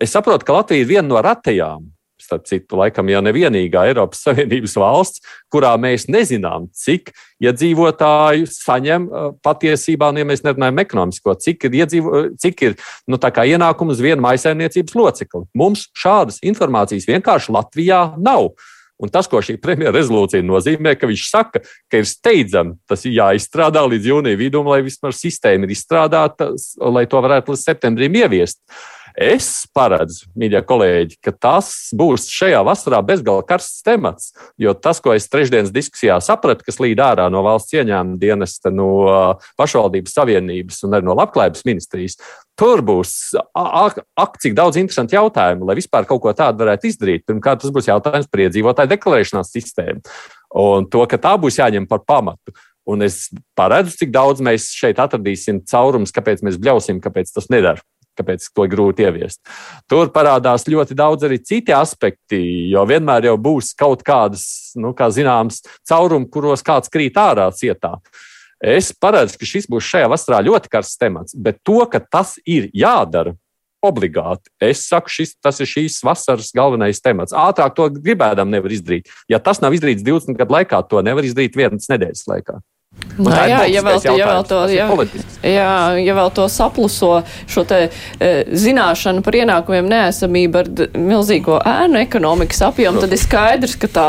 Es saprotu, ka Latvija ir viena no ratajām, starp citu, laikam jau nevienīgā Eiropas Savienības valsts, kurā mēs nezinām, cik iedzīvotāju saņem patiesībā, nu, ja mēs nerunājam ekonomisko, cik ir, iedzīvo, cik ir nu, ienākums viena maisaimniecības locekli. Mums šādas informācijas vienkārši Latvijā nav. Un tas, ko šī premjera rezolūcija nozīmē, ka viņš saka, ka ir steidzami tas jāizstrādā līdz jūnija vidum, lai vismaz sistēma ir izstrādāta, lai to varētu līdz septembrim ieviest. Uh, Es paredzu, mīļie kolēģi, ka tas būs šajā vasarā bezgalīgi karsts temats. Jo tas, ko es trešdienas diskusijā sapratu, kas līd ārā no valsts ieņēmuma dienesta, no pašvaldības savienības un arī no labklājības ministrijas, tur būs ak, ak cik daudz interesantu jautājumu, lai vispār kaut ko tādu varētu izdarīt. Pirmkārt, tas būs jautājums par iedzīvotāju deklarēšanās sistēmu un to, ka tā būs jāņem par pamatu. Un es paredzu, cik daudz mēs šeit atradīsim caurumus, kāpēc mēs bļausim, kāpēc tas nedara kāpēc to ir grūti ieviest. Tur parādās ļoti daudz arī citi aspekti, jo vienmēr jau būs kaut kādas, nu, kā zināms, caurumi, kuros kāds krīt ārā cietā. Es paredzu, ka šis būs šajā vasarā ļoti karsts temats, bet to, ka tas ir jādara, obligāti. Es saku, šis, tas ir šīs vasaras galvenais temats. Ātrāk to gribēdam nevar izdarīt. Ja tas nav izdarīts 20 gadu laikā, to nevar izdarīt vienas nedēļas laikā. Nā, jā, ja vēl, ja, vēl to, ja, jā, ja vēl to sapluso šo te e, zināšanu par ienākumiem neesamību ar milzīgo ēnu ekonomikas apjomu, tad ir skaidrs, ka, tā,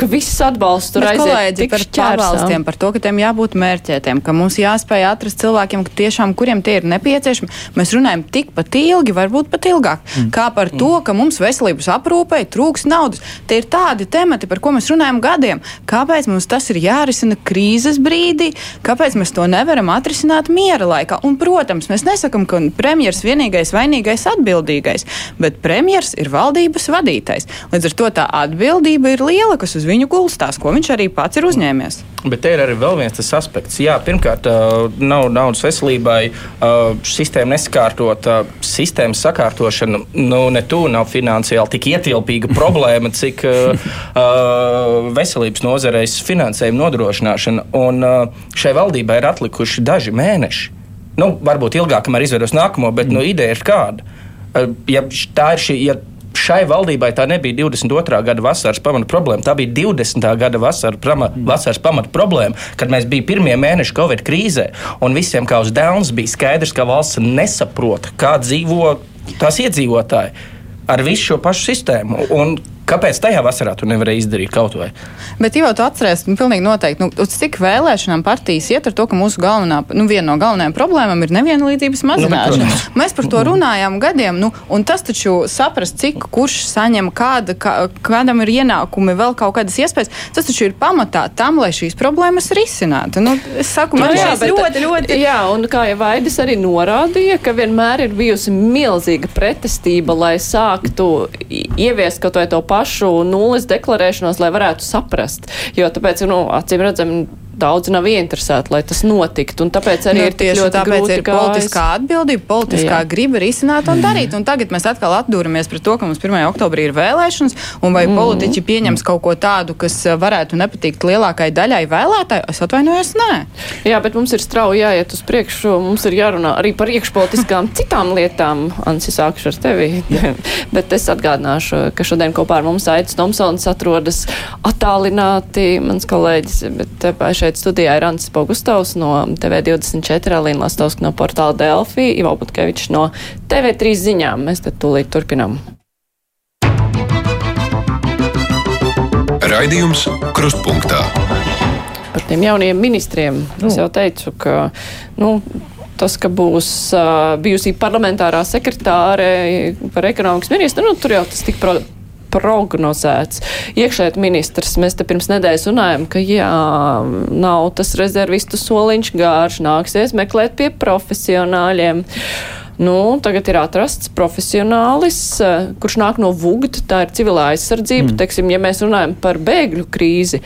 ka viss atbalsts tur aiziet kolēģi, tik par pabalstiem, par to, ka tiem jābūt mērķētiem, ka mums jāspēj atrast cilvēkiem, ka tiešām, kuriem tie ir nepieciešami. Mēs runājam tikpat ilgi, varbūt pat ilgāk, mm. kā par to, ka mums veselības aprūpei trūks naudas. Tie ir tādi temati, par ko mēs runājam gadiem. Kāpēc mums tas ir jārisina krīzes brīdī? Brīdī, kāpēc mēs to nevaram atrisināt miera laikā? Un, protams, mēs nesakām, ka premjeras vienīgais vainīgais atbildīgais, bet premjeras ir valdības vadītājs. Līdz ar to tā atbildība ir liela, kas uz viņu gulstās, ko viņš arī pats ir uzņēmies. Bet te ir arī vēl viens tas aspekts. Jā, pirmkārt, nav naudas veselībai, sistēma nesakārtota, sistēmas sakārtošana, nu, ne tu nav finansiāli tik ietilpīga problēma, cik veselības nozareis finansējuma nodrošināšana. Un šai valdībai ir atlikuši daži mēneši. Nu, varbūt ilgāk, kamēr izveidos nākamo, bet nu, ideja ir kāda. Ja tā ir šī, ja šai valdībai tā nebija 22. gada vasaras pamata problēma. Tā bija 20. gada vasara, prama, vasaras pamata problēma, kad mēs bijām pirmie mēneši Covid krīzē. Un visiem kā uz dēlnes bija skaidrs, ka valsts nesaprot, kā dzīvo tās iedzīvotāji ar visu šo pašu sistēmu. Un Kāpēc tajā vasarā tu nevarēji izdarīt kaut ko? Bet, jau tu atceries, nu, pilnīgi noteikti, nu, uz cik vēlēšanām partijas iet ar to, ka mūsu galvenā, nu, viena no galvenajām problēmām ir nevienlīdzības nu, mazināšana. Nu, Mēs par to runājām gadiem, nu, un tas taču saprast, cik kurš saņem, kāda, kā, kādam ir ienākumi, vēl kaut kādas iespējas, tas taču ir pamatā tam, lai šīs problēmas risinātu. Nu, es saku, man jā, bet, ļoti, ļoti. Jā, un kā jau Vaidis arī norādīja, ka vienmēr ir bijusi milzīga pretestība, lai sāktu ieviest kaut vai to pašu pašu nulles deklarēšanos, lai varētu saprast. Jo tāpēc, nu, acīm redzam, daudz nav ieinteresēti, lai tas notiktu. Tāpēc arī nu, ir tieši tāpēc ir politiskā atbildība, politiskā Jā. griba risināt un darīt. Un tagad mēs atkal atdūramies pret to, ka mums 1. oktobrī ir vēlēšanas, un vai mm. politiķi pieņems kaut ko tādu, kas eh, varētu nepatikt lielākai daļai vēlētāju. Es atvainojos, nē. Jā, bet mums ir strauji jāiet uz priekšu. Mums ir jārunā arī par iekšpolitiskām citām lietām. Ansi, sākšu ar tevi. bet es atgādināšu, ka šodien kopā ar mums Aits Tomsons atrodas attālināti mans kolēģis, bet šeit šeit studijā ir Ants Pogustovs no TV24, Alīna Lastovska no portāla Delfī, Ivo Butkevičs no TV3 ziņām. Mēs tad tūlīt turpinām. Raidījums Krustpunktā. Par tiem jaunajiem ministriem. Nu. Es jau teicu, ka nu, tas, ka būs uh, bijusī parlamentārā sekretāre par ekonomikas ministru, nu, tur jau tas tik pro prognozēts. Iekšēt ministrs, mēs te pirms nedēļas runājam, ka jā, nav tas rezervistu soliņš gārš, nāksies meklēt pie profesionāļiem. Nu, tagad ir atrasts profesionālis, kurš nāk no VUGT, tā ir civilā aizsardzība. Mm. Teiksim, ja mēs runājam par bēgļu krīzi,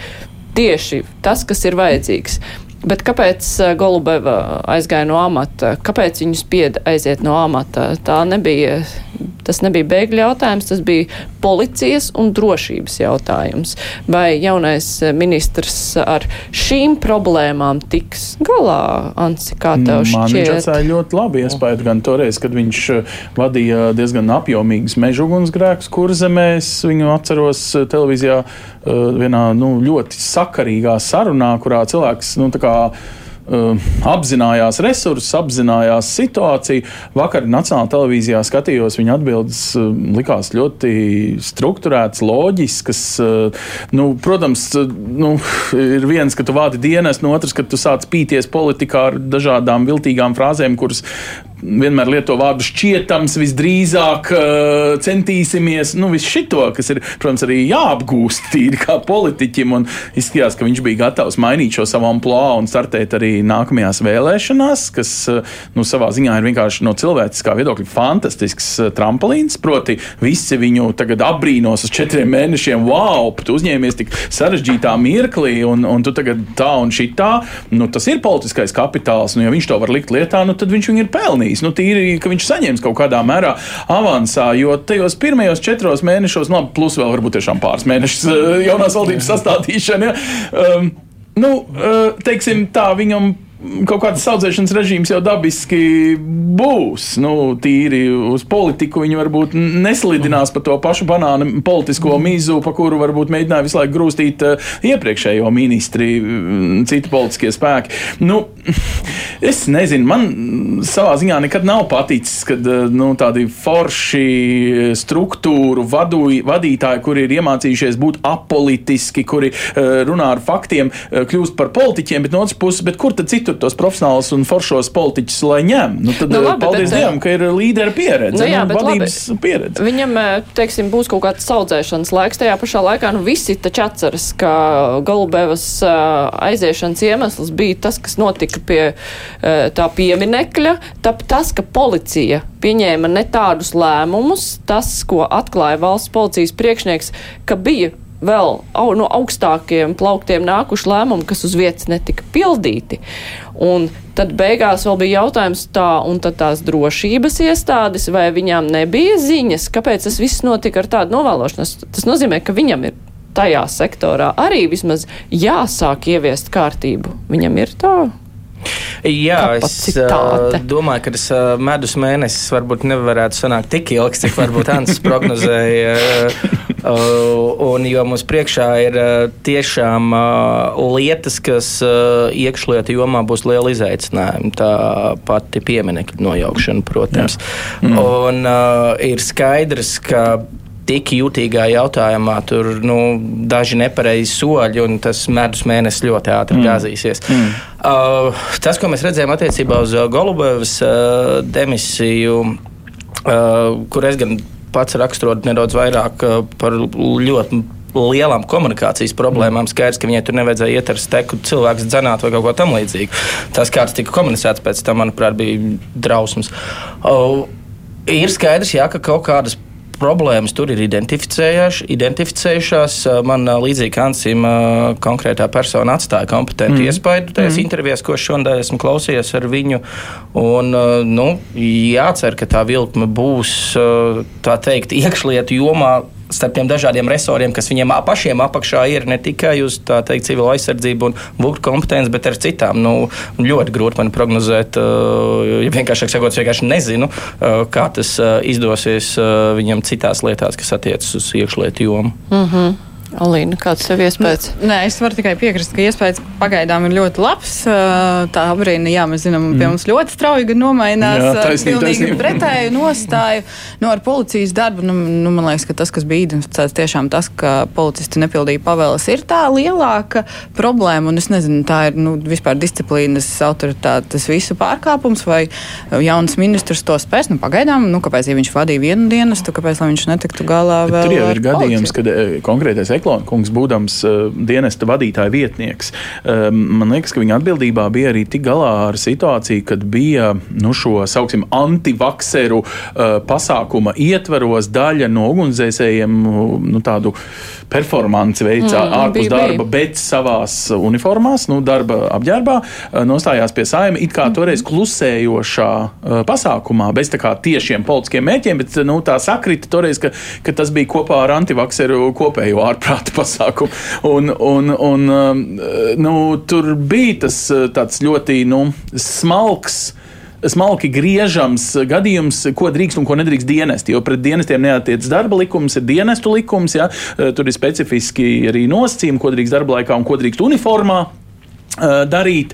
tieši tas, kas ir vajadzīgs. Bet kāpēc Golubeva aizgāja no amata? Kāpēc viņu spieda aiziet no amata? Tā nebija Tas nebija bēgļu jautājums, tas bija policijas un drošības jautājums. Vai jaunais ministrs ar šīm problēmām tiks galā, Ansi, kā tev šķiet? Man viņš atstāja ļoti labi iespēju gan toreiz, kad viņš uh, vadīja diezgan apjomīgas meža ugunsgrēkus kurzemēs. Viņu atceros uh, televīzijā vienā nu, ļoti sakarīgā sarunā, kurā cilvēks, nu, tā kā apzinājās resursus, apzinājās situāciju. Vakar Nacionālajā televīzijā skatījos, viņa atbildes uh, likās ļoti strukturētas, loģiskas. Uh, nu, protams, nu, ir viens, ka tu vādi dienas, no otrs, ka tu sāc pīties politikā ar dažādām viltīgām frāzēm, kuras vienmēr lieto vārdu šķietams, visdrīzāk uh, centīsimies, nu, visu šito, kas ir, protams, arī jāapgūst tīri kā politiķim. Un izskatījās, ka viņš bija gatavs mainīt šo savu amplitūdu un startēt arī nākamajās vēlēšanās, kas, uh, nu, savā ziņā ir vienkārši no cilvēciskā viedokļa fantastisks uh, tramplīns. Proti, visi viņu tagad apbrīnos uz četriem mēnešiem, wow, tu uzņēmies tik sarežģītā mirklī, un, un tu tagad tā un šitā. Nu, tas ir politiskais kapitāls, un ja viņš to var likt lietā, nu, tad viņš viņu ir pelnījis pelnījis. Nu, tīri, ka viņš saņems kaut kādā mērā avansā, jo tajos pirmajos četros mēnešos, nu, plus vēl varbūt tiešām pāris mēnešus eh, jaunās valdības sastādīšana. Ja, um, nu, eh, teiksim tā, viņam kaut kāds audzēšanas režīms jau dabiski būs. Nu, tīri uz politiku viņi varbūt neslidinās pa to pašu banānu politisko mizu, pa kuru varbūt mēģināja visu laiku grūstīt uh, iepriekšējo ministri, mm, citi politiskie spēki. Nu, es nezinu, man savā ziņā nekad nav paticis, kad uh, nu, tādi forši struktūru vadu, vadītāji, kuri ir iemācījušies būt apolitiski, kuri uh, runā ar faktiem, kļūst par politiķiem, bet no otras puses, kur tad citur? Tur tos profesionālus un foršos politiķus, lai ņem. Nu, tad, nu, labi, paldies bet, Dievam, ka ir līdera pieredze, nu, jā, nu, vadības labi. pieredze. Viņam, teiksim, būs kaut kāds saudzēšanas laiks. Tajā pašā laikā nu, visi taču atceras, ka Galubevas aiziešanas iemesls bija tas, kas notika pie tā pieminekļa, tāpēc tas, ka policija pieņēma ne tādus lēmumus, tas, ko atklāja valsts policijas priekšnieks, ka bija vēl au, no augstākiem plauktiem nākuši lēmumi, kas uz vietas netika pildīti. Un tad beigās vēl bija jautājums tā, un tad tās drošības iestādes, vai viņām nebija ziņas, kāpēc tas viss notika ar tādu novēlošanos. Tas nozīmē, ka viņam ir tajā sektorā arī vismaz jāsāk ieviest kārtību. Viņam ir tā. Jā, kapacitāte. es domāju, ka tas medus mēnesis varbūt nevarētu sanākt tik ilgs, cik varbūt Ants prognozēja. Un jo mums priekšā ir tiešām lietas, kas iekšlietu jomā būs liela izaicinājuma. Tā pati pieminiektu nojaukšana, protams. Jā. Mm. Un uh, ir skaidrs, ka tik jutīgā jautājumā tur nu, daži nepareizi soļi, un tas medus mēnesis ļoti ātri mm. gāzīsies. Mm. Uh, tas, ko mēs redzējām attiecībā uz uh, Golubevas uh, demisiju, uh, kur es gan pats raksturotu nedaudz vairāk uh, par ļoti lielām komunikācijas problēmām. Skaidrs, ka viņai tur nevajadzēja iet ar steku cilvēku dzenāt vai kaut ko tamlīdzīgu. Tas, kāds tika komunicēts pēc tam, manuprāt, bija drausmas. Ir skaidrs, jā, ka kaut kādas problēmas tur ir identificējušās. Man līdzīgi Kansim konkrētā persona atstāja kompetentu mm. iespaidu tajās mm. intervijās, ko šodien esmu klausījies ar viņu. Un, nu, jācer, ka tā vilkme būs tā teikt iekšlietu jomā starp tiem dažādiem resoriem, kas viņiem pašiem apakšā ir ne tikai uz teikt, civilo aizsardzību un būtu kompetenci, bet ar citām. Nu, ļoti grūti man prognozēt, ja vienkāršāk sakot, vienkārši nezinu, kā tas izdosies viņam citās lietās, kas attiecas uz iekšlietu jomu. Mm -hmm. Alīna, kāds tev iespējas? Nē, es varu tikai piekrist, ka iespējas pagaidām ir ļoti labs. Tā abrīna, jā, mēs zinām, pie mums ļoti strauji nomainās jā, taisnība, pilnīgi taisnība. pretēju nostāju. Nu, ar policijas darbu, nu, nu, man liekas, ka tas, kas bija identificēts, tiešām tas, ka policisti nepildīja pavēles, ir tā lielāka problēma. Un es nezinu, tā ir nu, vispār disciplīnas autoritātes visu pārkāpums vai jauns ministrs to spēs. Nu, pagaidām, nu, kāpēc ja viņš vadīja vienu dienestu, kāpēc viņš netiktu galā vēl? Bet tur jau ir gadījums, kad konkrētais Eklona kungs, būdams uh, dienesta vadītāja vietnieks, uh, man liekas, ka viņa atbildībā bija arī tik galā ar situāciju, kad bija nu, šo sauksim antivakseru uh, pasākuma ietvaros daļa no ugunsdzēsējiem nu, tādu performanci veicā mm, ārpus bija, darba, bija. bet savās uniformās, nu, darba apģērbā, nostājās pie saima it kā toreiz mhm. klusējošā pasākumā, bez tiešiem politiskiem mērķiem, bet nu, tā sakrita toreiz, ka, ka tas bija kopā ar antivakseru kopējo ārprātu pasākumu. Un, un, un, um, nu, tur bija tas ļoti nu, smalks smalki griežams gadījums, ko drīkst un ko nedrīkst dienesti. Jo pret dienestiem neatiecas darba likums, ir dienestu likums, ja? Uh, tur ir specifiski arī nosacījumi, ko drīkst darba laikā un ko drīkst uniformā darīt.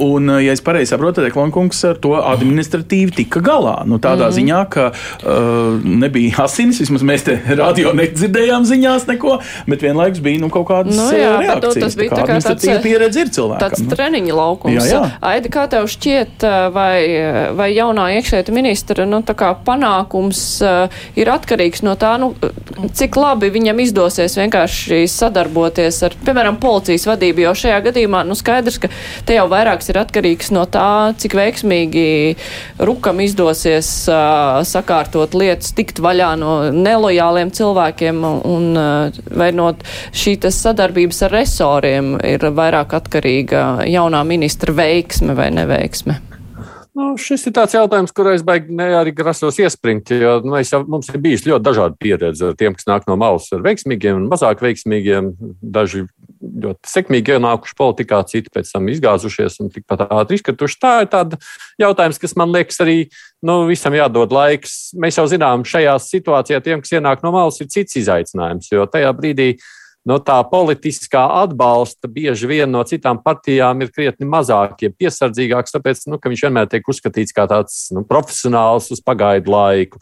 Un, ja es pareizi saprotu, tad Klonkungs ar to administratīvi tika galā. Nu, tādā mm ziņā, ka uh, nebija asinis, vismaz mēs te radio nedzirdējām ziņās neko, bet vienlaikus bija nu, kaut kādas nu, jā, reakcijas. Tas bija tā kā tāds pieredze ir cilvēkam. Tāds nu. treniņa laukums. Jā, jā. Aida, kā tev šķiet, vai, vai jaunā iekšēta ministra nu, panākums uh, ir atkarīgs no tā, nu, cik labi viņam izdosies vienkārši sadarboties ar, piemēram, policijas vadību, jo šajā gadījumā, nu, skaidrs, ka te jau vairāks ir atkarīgs no tā, cik veiksmīgi Rukam izdosies uh, sakārtot lietas, tikt vaļā no nelojāliem cilvēkiem un uh, vai no šī sadarbības ar resoriem ir vairāk atkarīga jaunā ministra veiksme vai neveiksme. Nu, šis ir tāds jautājums, kur es baigi arī grasos iespringt. Jo, nu, jau, mums ir bijis ļoti dažāda pieredze ar tiem, kas nāk no malas, ar veiksmīgiem un mazāk veiksmīgiem. Daži ļoti sekmīgi ienākuši politikā, citi pēc tam izgāzušies un tikpat ātri izkrituši. Tā ir tāda jautājums, kas man liekas arī nu, visam jādod laiks. Mēs jau zinām, šajā situācijā tiem, kas ienāk no malas, ir cits izaicinājums, jo tajā brīdī no tā politiskā atbalsta bieži vien no citām partijām ir krietni mazāk, ja piesardzīgāks, tāpēc, nu, ka viņš vienmēr tiek uzskatīts kā tāds nu, profesionāls uz pagaidu laiku.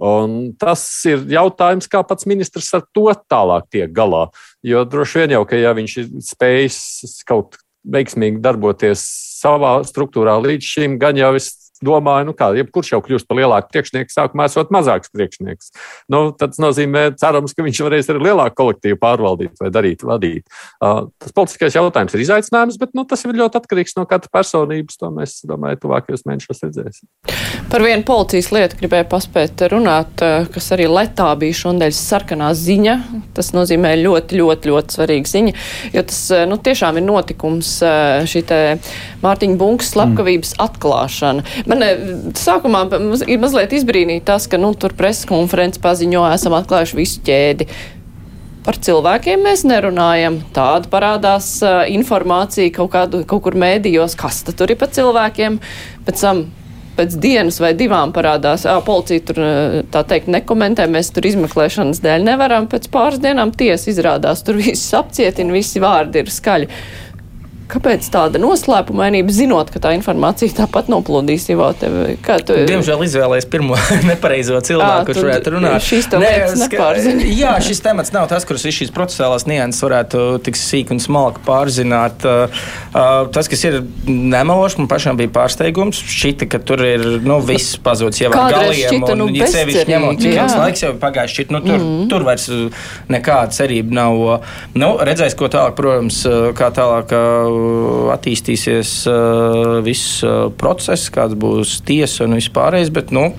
Un tas ir jautājums, kā pats ministrs ar to tālāk tiek galā. Jo droši vien jau, ka ja viņš ir spējis kaut veiksmīgi darboties savā struktūrā līdz šim, gan jau es domāju, nu kā, jebkurš jau kļūst par lielāku priekšnieku, sākumā esot mazāks priekšnieks. Nu, tas nozīmē, cerams, ka viņš varēs arī lielāku kolektīvu pārvaldīt vai darīt, vadīt. Uh, tas politiskais jautājums ir izaicinājums, bet nu, tas ir ļoti atkarīgs no katra personības. To mēs, domāju, tuvākajos mēnešos redzēsim. Par vienu policijas lietu gribēju paspēt runāt, kas arī letā bija šodien sarkanā ziņa. Tas nozīmē ļoti, ļoti, ļoti svarīga ziņa, jo tas nu, tiešām ir notikums šī Mārtiņa Bunkas slepkavības mm. atklāšana. Man eh, sākumā ir mazliet izbrīnīja tas, ka nu, tur preses konferences paziņo, esam atklājuši visu ķēdi. Par cilvēkiem mēs nerunājam. Tāda parādās uh, informācija kaut, kādu, kaut kur mēdījos, kas tur ir par cilvēkiem. Pēc tam pēc dienas vai divām parādās, ā, policija tur tā teikt nekomentē, mēs tur izmeklēšanas dēļ nevaram. Pēc pāris dienām tiesa izrādās, tur viss apcietina, visi vārdi ir skaļi. Kāpēc tāda noslēpumainība, zinot, ka tā informācija tāpat noplūdīs jau tevi? Tu... Diemžēl izvēlējies pirmo nepareizo cilvēku, kurš varētu runāt. Šīs Nē, nepārzina. Jā, šis temats nav tas, kurus šīs procesālās nianses varētu tik sīk un smalki pārzināt. Tas, kas ir nemeloši, man pašam bija pārsteigums. Šķita, ka tur ir nu, viss pazudis jau ar galiem. Šķita, nu, un, ja sevišķi ņemot, cik ilgs laiks jau pagājis, šķita, nu, tur, mm. tur vairs nekāda cerība nav. Nu, redzēs, ko tālāk, protams, kā tālāk attīstīsies uh, viss uh, process, kāds būs tiesa un vispārējais. Bet, nu,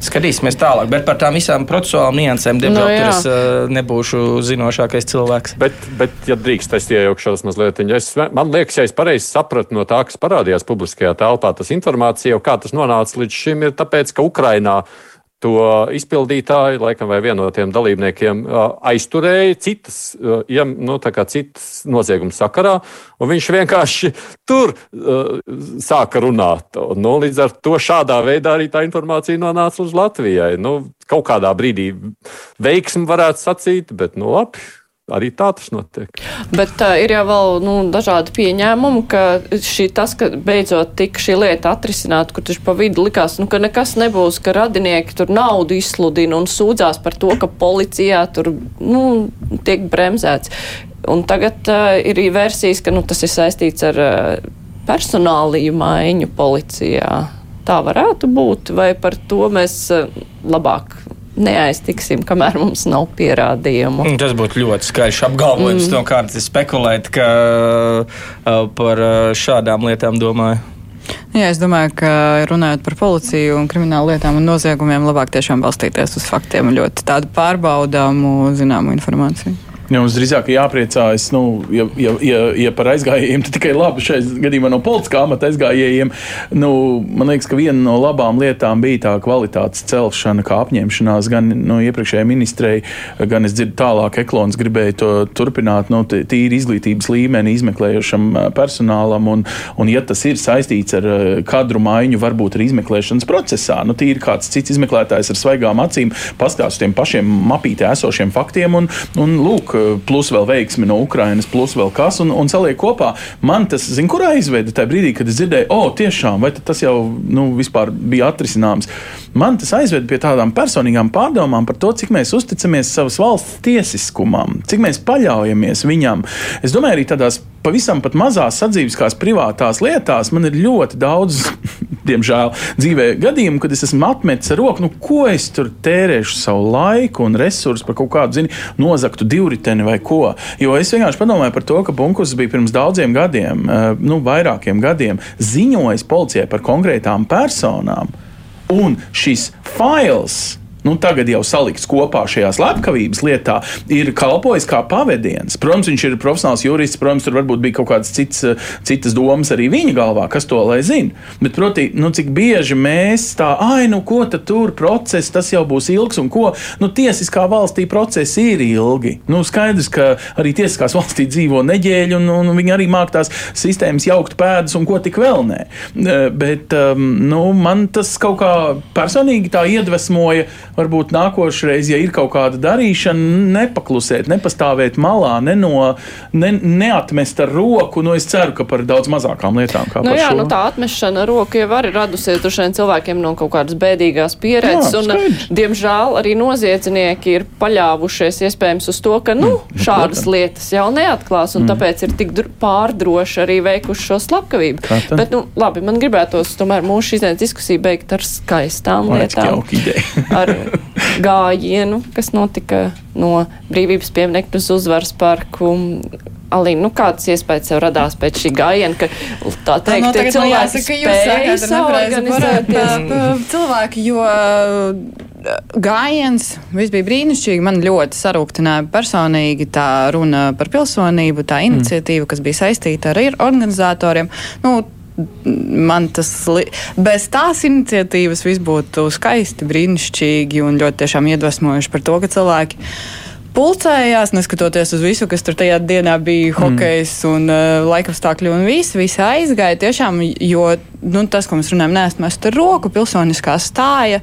Skatīsimies tālāk, bet par tām visām procesuālām niansēm, diemžēl, no, tur es uh, nebūšu zinošākais cilvēks. Bet, bet ja drīkst, es iejaukšos mazliet. Es, man liekas, ja es pareizi sapratu no tā, kas parādījās publiskajā telpā, tas informācija jau kā tas nonāca līdz šim, ir tāpēc, ka Ukrainā to izpildītāju, laikam, vai vienu no tiem dalībniekiem aizturēja citas, ja, nu, citas nozieguma sakarā, un viņš vienkārši tur uh, sāka runāt. Nu, līdz ar to šādā veidā arī tā informācija nonāca uz Latvijai. Nu, kaut kādā brīdī veiksmi varētu sacīt, bet nu, labi. Arī tā tas notiek. Bet uh, ir jau vēl nu, dažādi pieņēmumi, ka šī, tas, ka beidzot tika šī lieta atrisināta, kur taču pa vidu likās, nu, ka nekas nebūs, ka radinieki tur naudu izsludina un sūdzās par to, ka policijā tur nu, tiek bremzēts. Un tagad uh, ir versijas, ka nu, tas ir saistīts ar uh, personāliju maiņu policijā. Tā varētu būt, vai par to mēs uh, labāk neaiztiksim, kamēr mums nav pierādījumu. Mm, tas būtu ļoti skaļš apgalvojums. Mm. No kārtas spekulēt, ka uh, par uh, šādām lietām domāju. Jā, es domāju, ka runājot par policiju un kriminālu lietām un noziegumiem, labāk tiešām balstīties uz faktiem un ļoti tādu pārbaudāmu, zināmu informāciju. Ja mums drīzāk jāpriecājas, nu, ja, ja, ja, ja par aizgājējiem, tad tikai labi šeit gadījumā no politiskā amata aizgājējiem. Nu, man liekas, ka viena no labām lietām bija tā kvalitātes celšana, kā apņemšanās gan no iepriekšējai ministrei, gan es dzirdu tālāk, Eklons gribēja to turpināt, nu, tīri izglītības līmeni izmeklējošam personālam, un, un ja tas ir saistīts ar kadru maiņu, varbūt arī izmeklēšanas procesā, nu, tīri kāds cits izmeklētājs ar svaigām acīm paskatās uz tiem pašiem mapītē esošiem faktiem, un, un lūk, plus vēl veiksmi no Ukrainas, plus vēl kas, un, un saliek kopā. Man tas, zin, kurā izveida tajā brīdī, kad es dzirdēju, o, oh, tiešām, vai tas jau nu, vispār bija atrisināms. Man tas aizved pie tādām personīgām pārdomām par to, cik mēs uzticamies savas valsts tiesiskumam, cik mēs paļaujamies viņam. Es domāju, arī tādās pavisam pat mazās sadzīviskās privātās lietās man ir ļoti daudz, diemžēl, dzīvē gadījumu, kad es esmu atmetis ar roku, nu, ko es tur tērēšu savu laiku un resursus par kaut kādu, zini, nozaktu divriteni vai ko. Jo es vienkārši padomāju par to, ka Bunkus bija pirms daudziem gadiem, eh, nu, vairākiem gadiem, ziņojis policijai par konkrētām personām. Un šis fails nu, tagad jau salikts kopā šajā slepkavības lietā, ir kalpojis kā pavadiens. Protams, viņš ir profesionāls jurists, protams, tur varbūt bija kaut kādas cits, citas domas arī viņa galvā, kas to lai zina. Bet, proti, nu, cik bieži mēs tā, ai, nu, ko tad tur process, tas jau būs ilgs un ko, nu, tiesiskā valstī procesi ir ilgi. Nu, skaidrs, ka arī tiesiskās valstī dzīvo neģēļi un, un viņi arī māk tās sistēmas jaukt pēdas un ko tik vēl nē. Bet, um, nu, man tas kaut kā personīgi tā iedvesmoja varbūt nākošais, ja ir kaut kāda darīšana, nepaklusēt, nepastāvēt malā, ne no, ne, neatmest ar roku. Nu, es ceru, ka par daudz mazākām lietām. Nu, jā, šo. nu, tā atmešana ar roku jau arī radusies cilvēkiem no kaut kādas bēdīgās pieredzes. Jā, un, skaidrs. diemžēl arī noziedznieki ir paļāvušies iespējams uz to, ka nu, mm, nu, šādas protams. lietas jau neatklās, un mm. tāpēc ir tik pārdroši arī veikuši šo slepkavību. Protams. Bet, nu, labi, man gribētos tomēr mūsu šīs diskusiju beigt ar skaistām Lai, lietām. ar gājienu, kas notika no brīvības pieminiektu uz uzvaras parku. Alīna, nu kāds iespējas sev radās pēc šī gājiena, ka tā teikt, no, ir cilvēki, ka jūs sakāt, nepareizi cilvēki, jo gājiens, viss bija brīnišķīgi. Man ļoti sarūktināja personīgi tā runa par pilsonību, tā iniciatīva, kas bija saistīta ar organizatoriem. Nu, man tas bez tās iniciatīvas viss būtu skaisti, brīnišķīgi un ļoti tiešām iedvesmojuši par to, ka cilvēki pulcējās, neskatoties uz visu, kas tur tajā dienā bija, mm. hokejs un uh, laikapstākļi un viss, visi aizgāja tiešām, jo nu, tas, ko mēs runājam, neesmest ar roku, pilsoniskā stāja,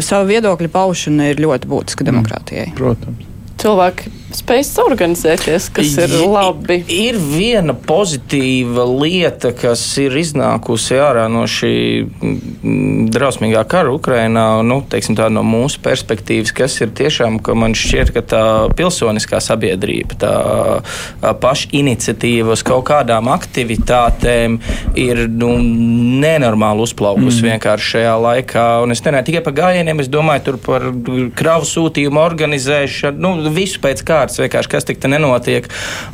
savu viedokļu paušana ir ļoti būtiska demokrātijai. Mm. Protams cilvēki spēj organizēties, kas ir labi. Ir viena pozitīva lieta, kas ir iznākusi ārā no šī mm, drausmīgā kara Ukrainā, nu, teiksim, no mūsu perspektīvas, kas ir tiešām, ka man šķiet, ka tā pilsoniskā sabiedrība, tā paša iniciatīva uz kaut kādām aktivitātēm ir nu, nenormāli uzplaukusi mm. vienkārši šajā laikā. Un es nerunāju tikai par gājieniem, es domāju par kravu sūtījumu organizēšanu. Nu, visu pēc kārtas, vienkārši kas tik te nenotiek.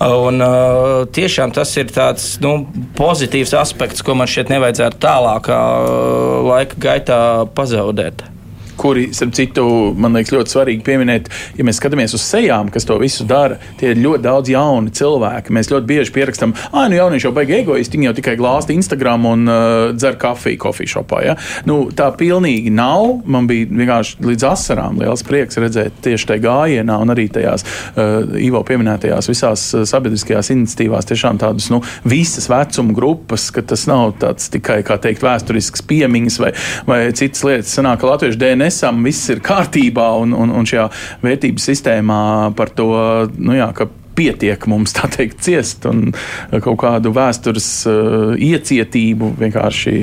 Un, uh, tiešām tas ir tāds nu, pozitīvs aspekts, ko man šeit nevajadzētu tālākā uh, laika gaitā pazaudēt kuri, starp citu, man liekas, ļoti svarīgi pieminēt, ja mēs skatāmies uz sejām, kas to visu dara. Tie ir ļoti daudz jauni cilvēki. Mēs ļoti bieži pierakstam, ah, nu jaunieši jau baigi egoisti, viņi jau tikai glāsta Instagram un uh, dzer kafiju kofīšopā. Ja? Nu, tā pilnīgi nav. Man bija vienkārši līdz asarām liels prieks redzēt tieši tajā gājienā un arī tajās uh, Ivo pieminētajās visās uh, sabiedriskajās iniciatīvās tiešām tādas nu, visas vecuma grupas, ka tas nav tāds tikai, kā teikt, vēsturisks piemiņas vai, vai citas lietas. Sanāk, ka latviešu DNA nesam, viss ir kārtībā un, un, un šajā vērtību sistēmā par to, nu jā, ka pietiek mums tā teikt ciest un kaut kādu vēstures uh, iecietību, vienkārši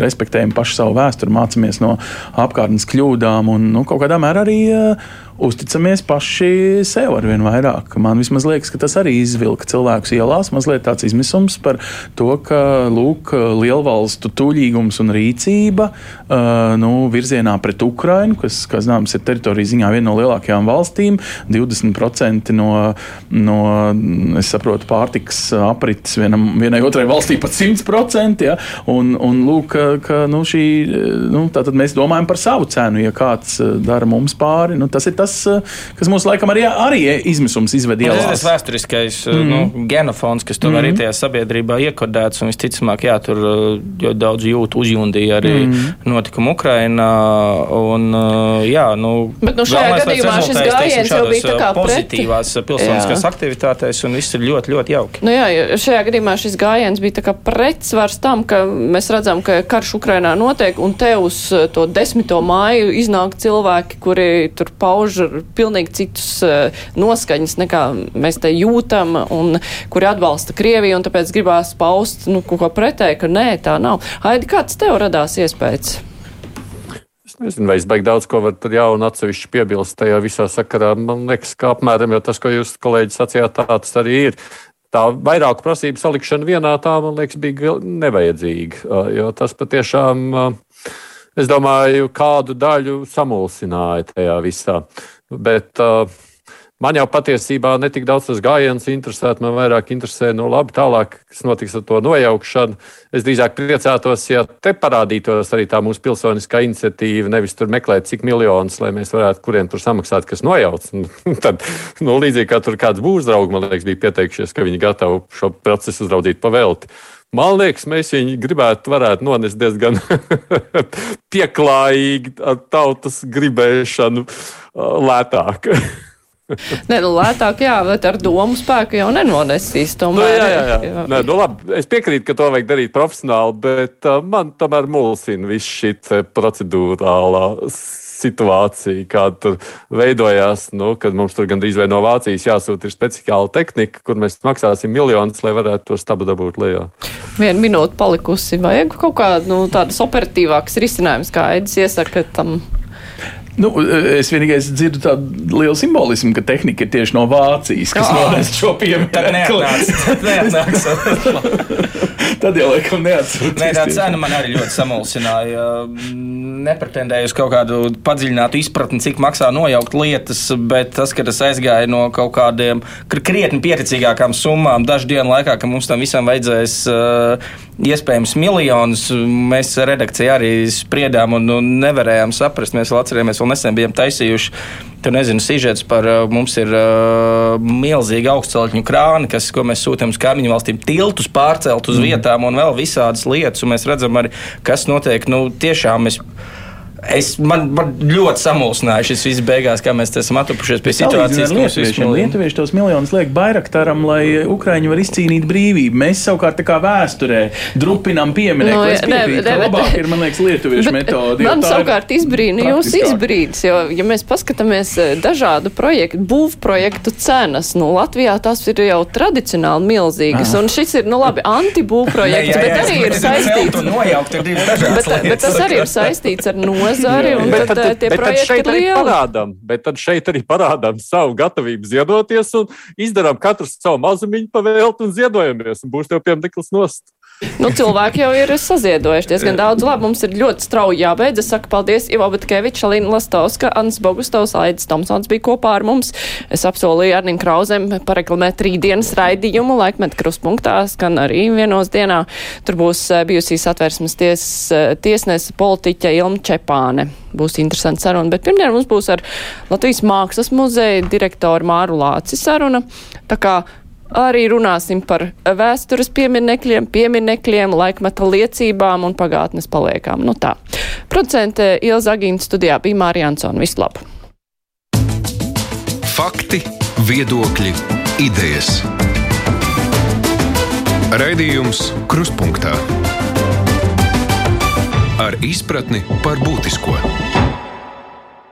respektējam pašu savu vēsturi, mācāmies no apkārtnes kļūdām un nu, kaut kādā mērā arī uh, uzticamies paši sev ar vien vairāk. Man liekas, ka tas arī izvilka cilvēkus ielās, mazliet tāds izmisums par to, ka lūk, lielvalstu tuļīgums un rīcība uh, nu, virzienā pret Ukrainu, kas, kā zināms, ir teritorija ziņā viena no lielākajām valstīm, 20% no, no saprotu, pārtikas aprites vienam, vienai otrai valstī pat 100%. Ja? Un, un lūk, ka, ka nu, šī, nu, mēs domājam par savu cenu, ja kāds dara mums pāri. Nu, tas ir tas, tas, eh, kas mums laikam arī, arī izmisums izved ielās. Tas ir vēsturiskais mm -hmm. nu, genofons, kas tur mm -hmm. arī mhm. tajā sabiedrībā iekodēts, un visticamāk, jā, tur eh, ļoti daudz jūt uzjundīja arī mm -hmm. notikumu Ukrainā. Un, jā, nu, Bet nu, šajā gadījumā šis gājiens jau bija tā kā pozitīvās preti. pilsoniskās jā. aktivitātēs, un viss ir ļoti, ļoti jauki. Nu, jā, šajā gadījumā šis gājiens bija tā kā pretsvars tam, ka mēs redzam, ka karš Ukrainā notiek, un te uz to desmito māju iznāk cilvēki, kuri tur pauž pauž pilnīgi citus uh, noskaņas, nekā mēs te jūtam, un kuri atbalsta Krieviju, un tāpēc gribās paust nu, kaut ko pretēji, ka nē, tā nav. Aidi, kāds tev radās iespējas? Es nezinu, vai es beigšu daudz ko var jaunu atsevišķi piebilst tajā visā sakarā. Man liekas, ka apmēram tas, ko jūs kolēģi sacījāt, tāds arī ir. Tā vairāku prasību salikšana vienā tā, man liekas, bija nevajadzīga. Jo tas patiešām es domāju, kādu daļu samulsināja tajā visā. Bet uh, man jau patiesībā netik daudz tas gājiens interesē, man vairāk interesē, nu labi, tālāk, kas notiks ar to nojaukšanu. Es drīzāk priecātos, ja te parādītos arī tā mūsu pilsoniskā iniciatīva, nevis tur meklēt, cik miljonus, lai mēs varētu kuriem tur samaksāt, kas nojauc. Tad, nu, līdzīgi kā tur kāds būvdraugs, man liekas, bija pieteikšies, ka viņi gatavi šo procesu uzraudzīt pavelti. Man liekas, mēs viņu gribētu, varētu nonest diezgan pieklājīgi ar tautas gribēšanu lētāk. Nē, nu, lētāk, jā, bet ar domu spēku jau nenonesīs. Tomēr, nu, jā, jā, jā. jā. Nē, nu, labi, es piekrītu, ka to vajag darīt profesionāli, bet uh, man tomēr mulsina viss šī procedūrālā situācija, kāda tur veidojās, nu, kad mums tur gandrīz vai no Vācijas jāsūta speciāla tehnika, kur mēs maksāsim miljonus, lai varētu to stabu dabūt lejā. Vienu minūti palikusi, vajag kaut kādu nu, tādas operatīvākas risinājumus, kā Edis iesaka tam. Nu, es vienīgais dzirdu tādu lielu simbolismu, ka tehnika ir tieši no Vācijas, kas oh. nones šo piemēru. Tad neatnāks. Tad jau laikam neatceros. Nē, tā cena man arī ļoti samulsināja. Nepretendēju uz kaut kādu padziļinātu izpratni, cik maksā nojaukt lietas, bet tas, ka tas aizgāja no kaut kādiem krietni pieticīgākām summām dažu dienu laikā, ka mums tam visam vajadzēs uh, iespējams miljonus, mēs redakcijā arī spriedām un, un nevarējām saprast. Mēs vēl atceramies, vēl nesen bijām taisījuši. Tur nezinu, sižets par mums ir uh, milzīgi augstceltņu krāni, kas, ko mēs sūtām uz kaimiņu valstīm, tiltus pārcelt uz mm. vietām un vēl visādas lietas. Un mēs redzam arī, kas notiek. Nu, tiešām mēs Es, man, man ļoti samulsināja šis viss beigās, kā mēs esam atupušies pie situācijas, ir lietuvieši tos miljonus liek Bairaktaram, lai Ukraiņi var izcīnīt brīvību. Mēs savukārt tā kā vēsturē drupinām pieminēt, no, ka piekrīt, ka labāk ir, man liekas, lietuviešu metode. Man savukārt izbrīna jūs izbrīdis, jo, ja mēs paskatāmies eh, dažādu projektu, būv projektu cenas, nu, Latvijā tās ir jau tradicionāli milzīgas, Aha. un šis ir, nu, labi, antibūv projekts, bet arī ir saistīts. Bet, bet tas arī ir saistīts ar nozīmi nozari, un tad, tad tie bet projekti ir lieli. Parādām, bet tad šeit arī parādām savu gatavību ziedoties un izdarām katrs savu mazumiņu pavēlt un ziedojamies, un būs tev piemdeklis nost. Nu, cilvēki jau ir saziedojuši diezgan daudz. Labi, mums ir ļoti strauji jābeidz. Es saku paldies Ivo Batkeviča, Alina Lastovska, Ans Bogustovs, Aidis Tomsons bija kopā ar mums. Es apsolīju Arnim Krauzem pareklamēt rītdienas raidījumu laikmet kruspunktā, skan arī vienos dienā. Tur būs eh, bijusī satversmes ties, eh, tiesnese politiķa Ilma Čepāne. Būs interesanti saruna, bet pirmdien mums būs ar Latvijas Mākslas muzeja direktoru Māru Lāci saruna. Tā kā Arī runāsim par vēstures pieminekļiem, pieminekļiem, laikmeta liecībām un pagātnes paliekām. Nu tā. Producente Ilza Agīna studijā bija Mārija Ansona. Vislabāk! Fakti, viedokļi, idejas. Raidījums Kruspunktā ar izpratni par būtisko.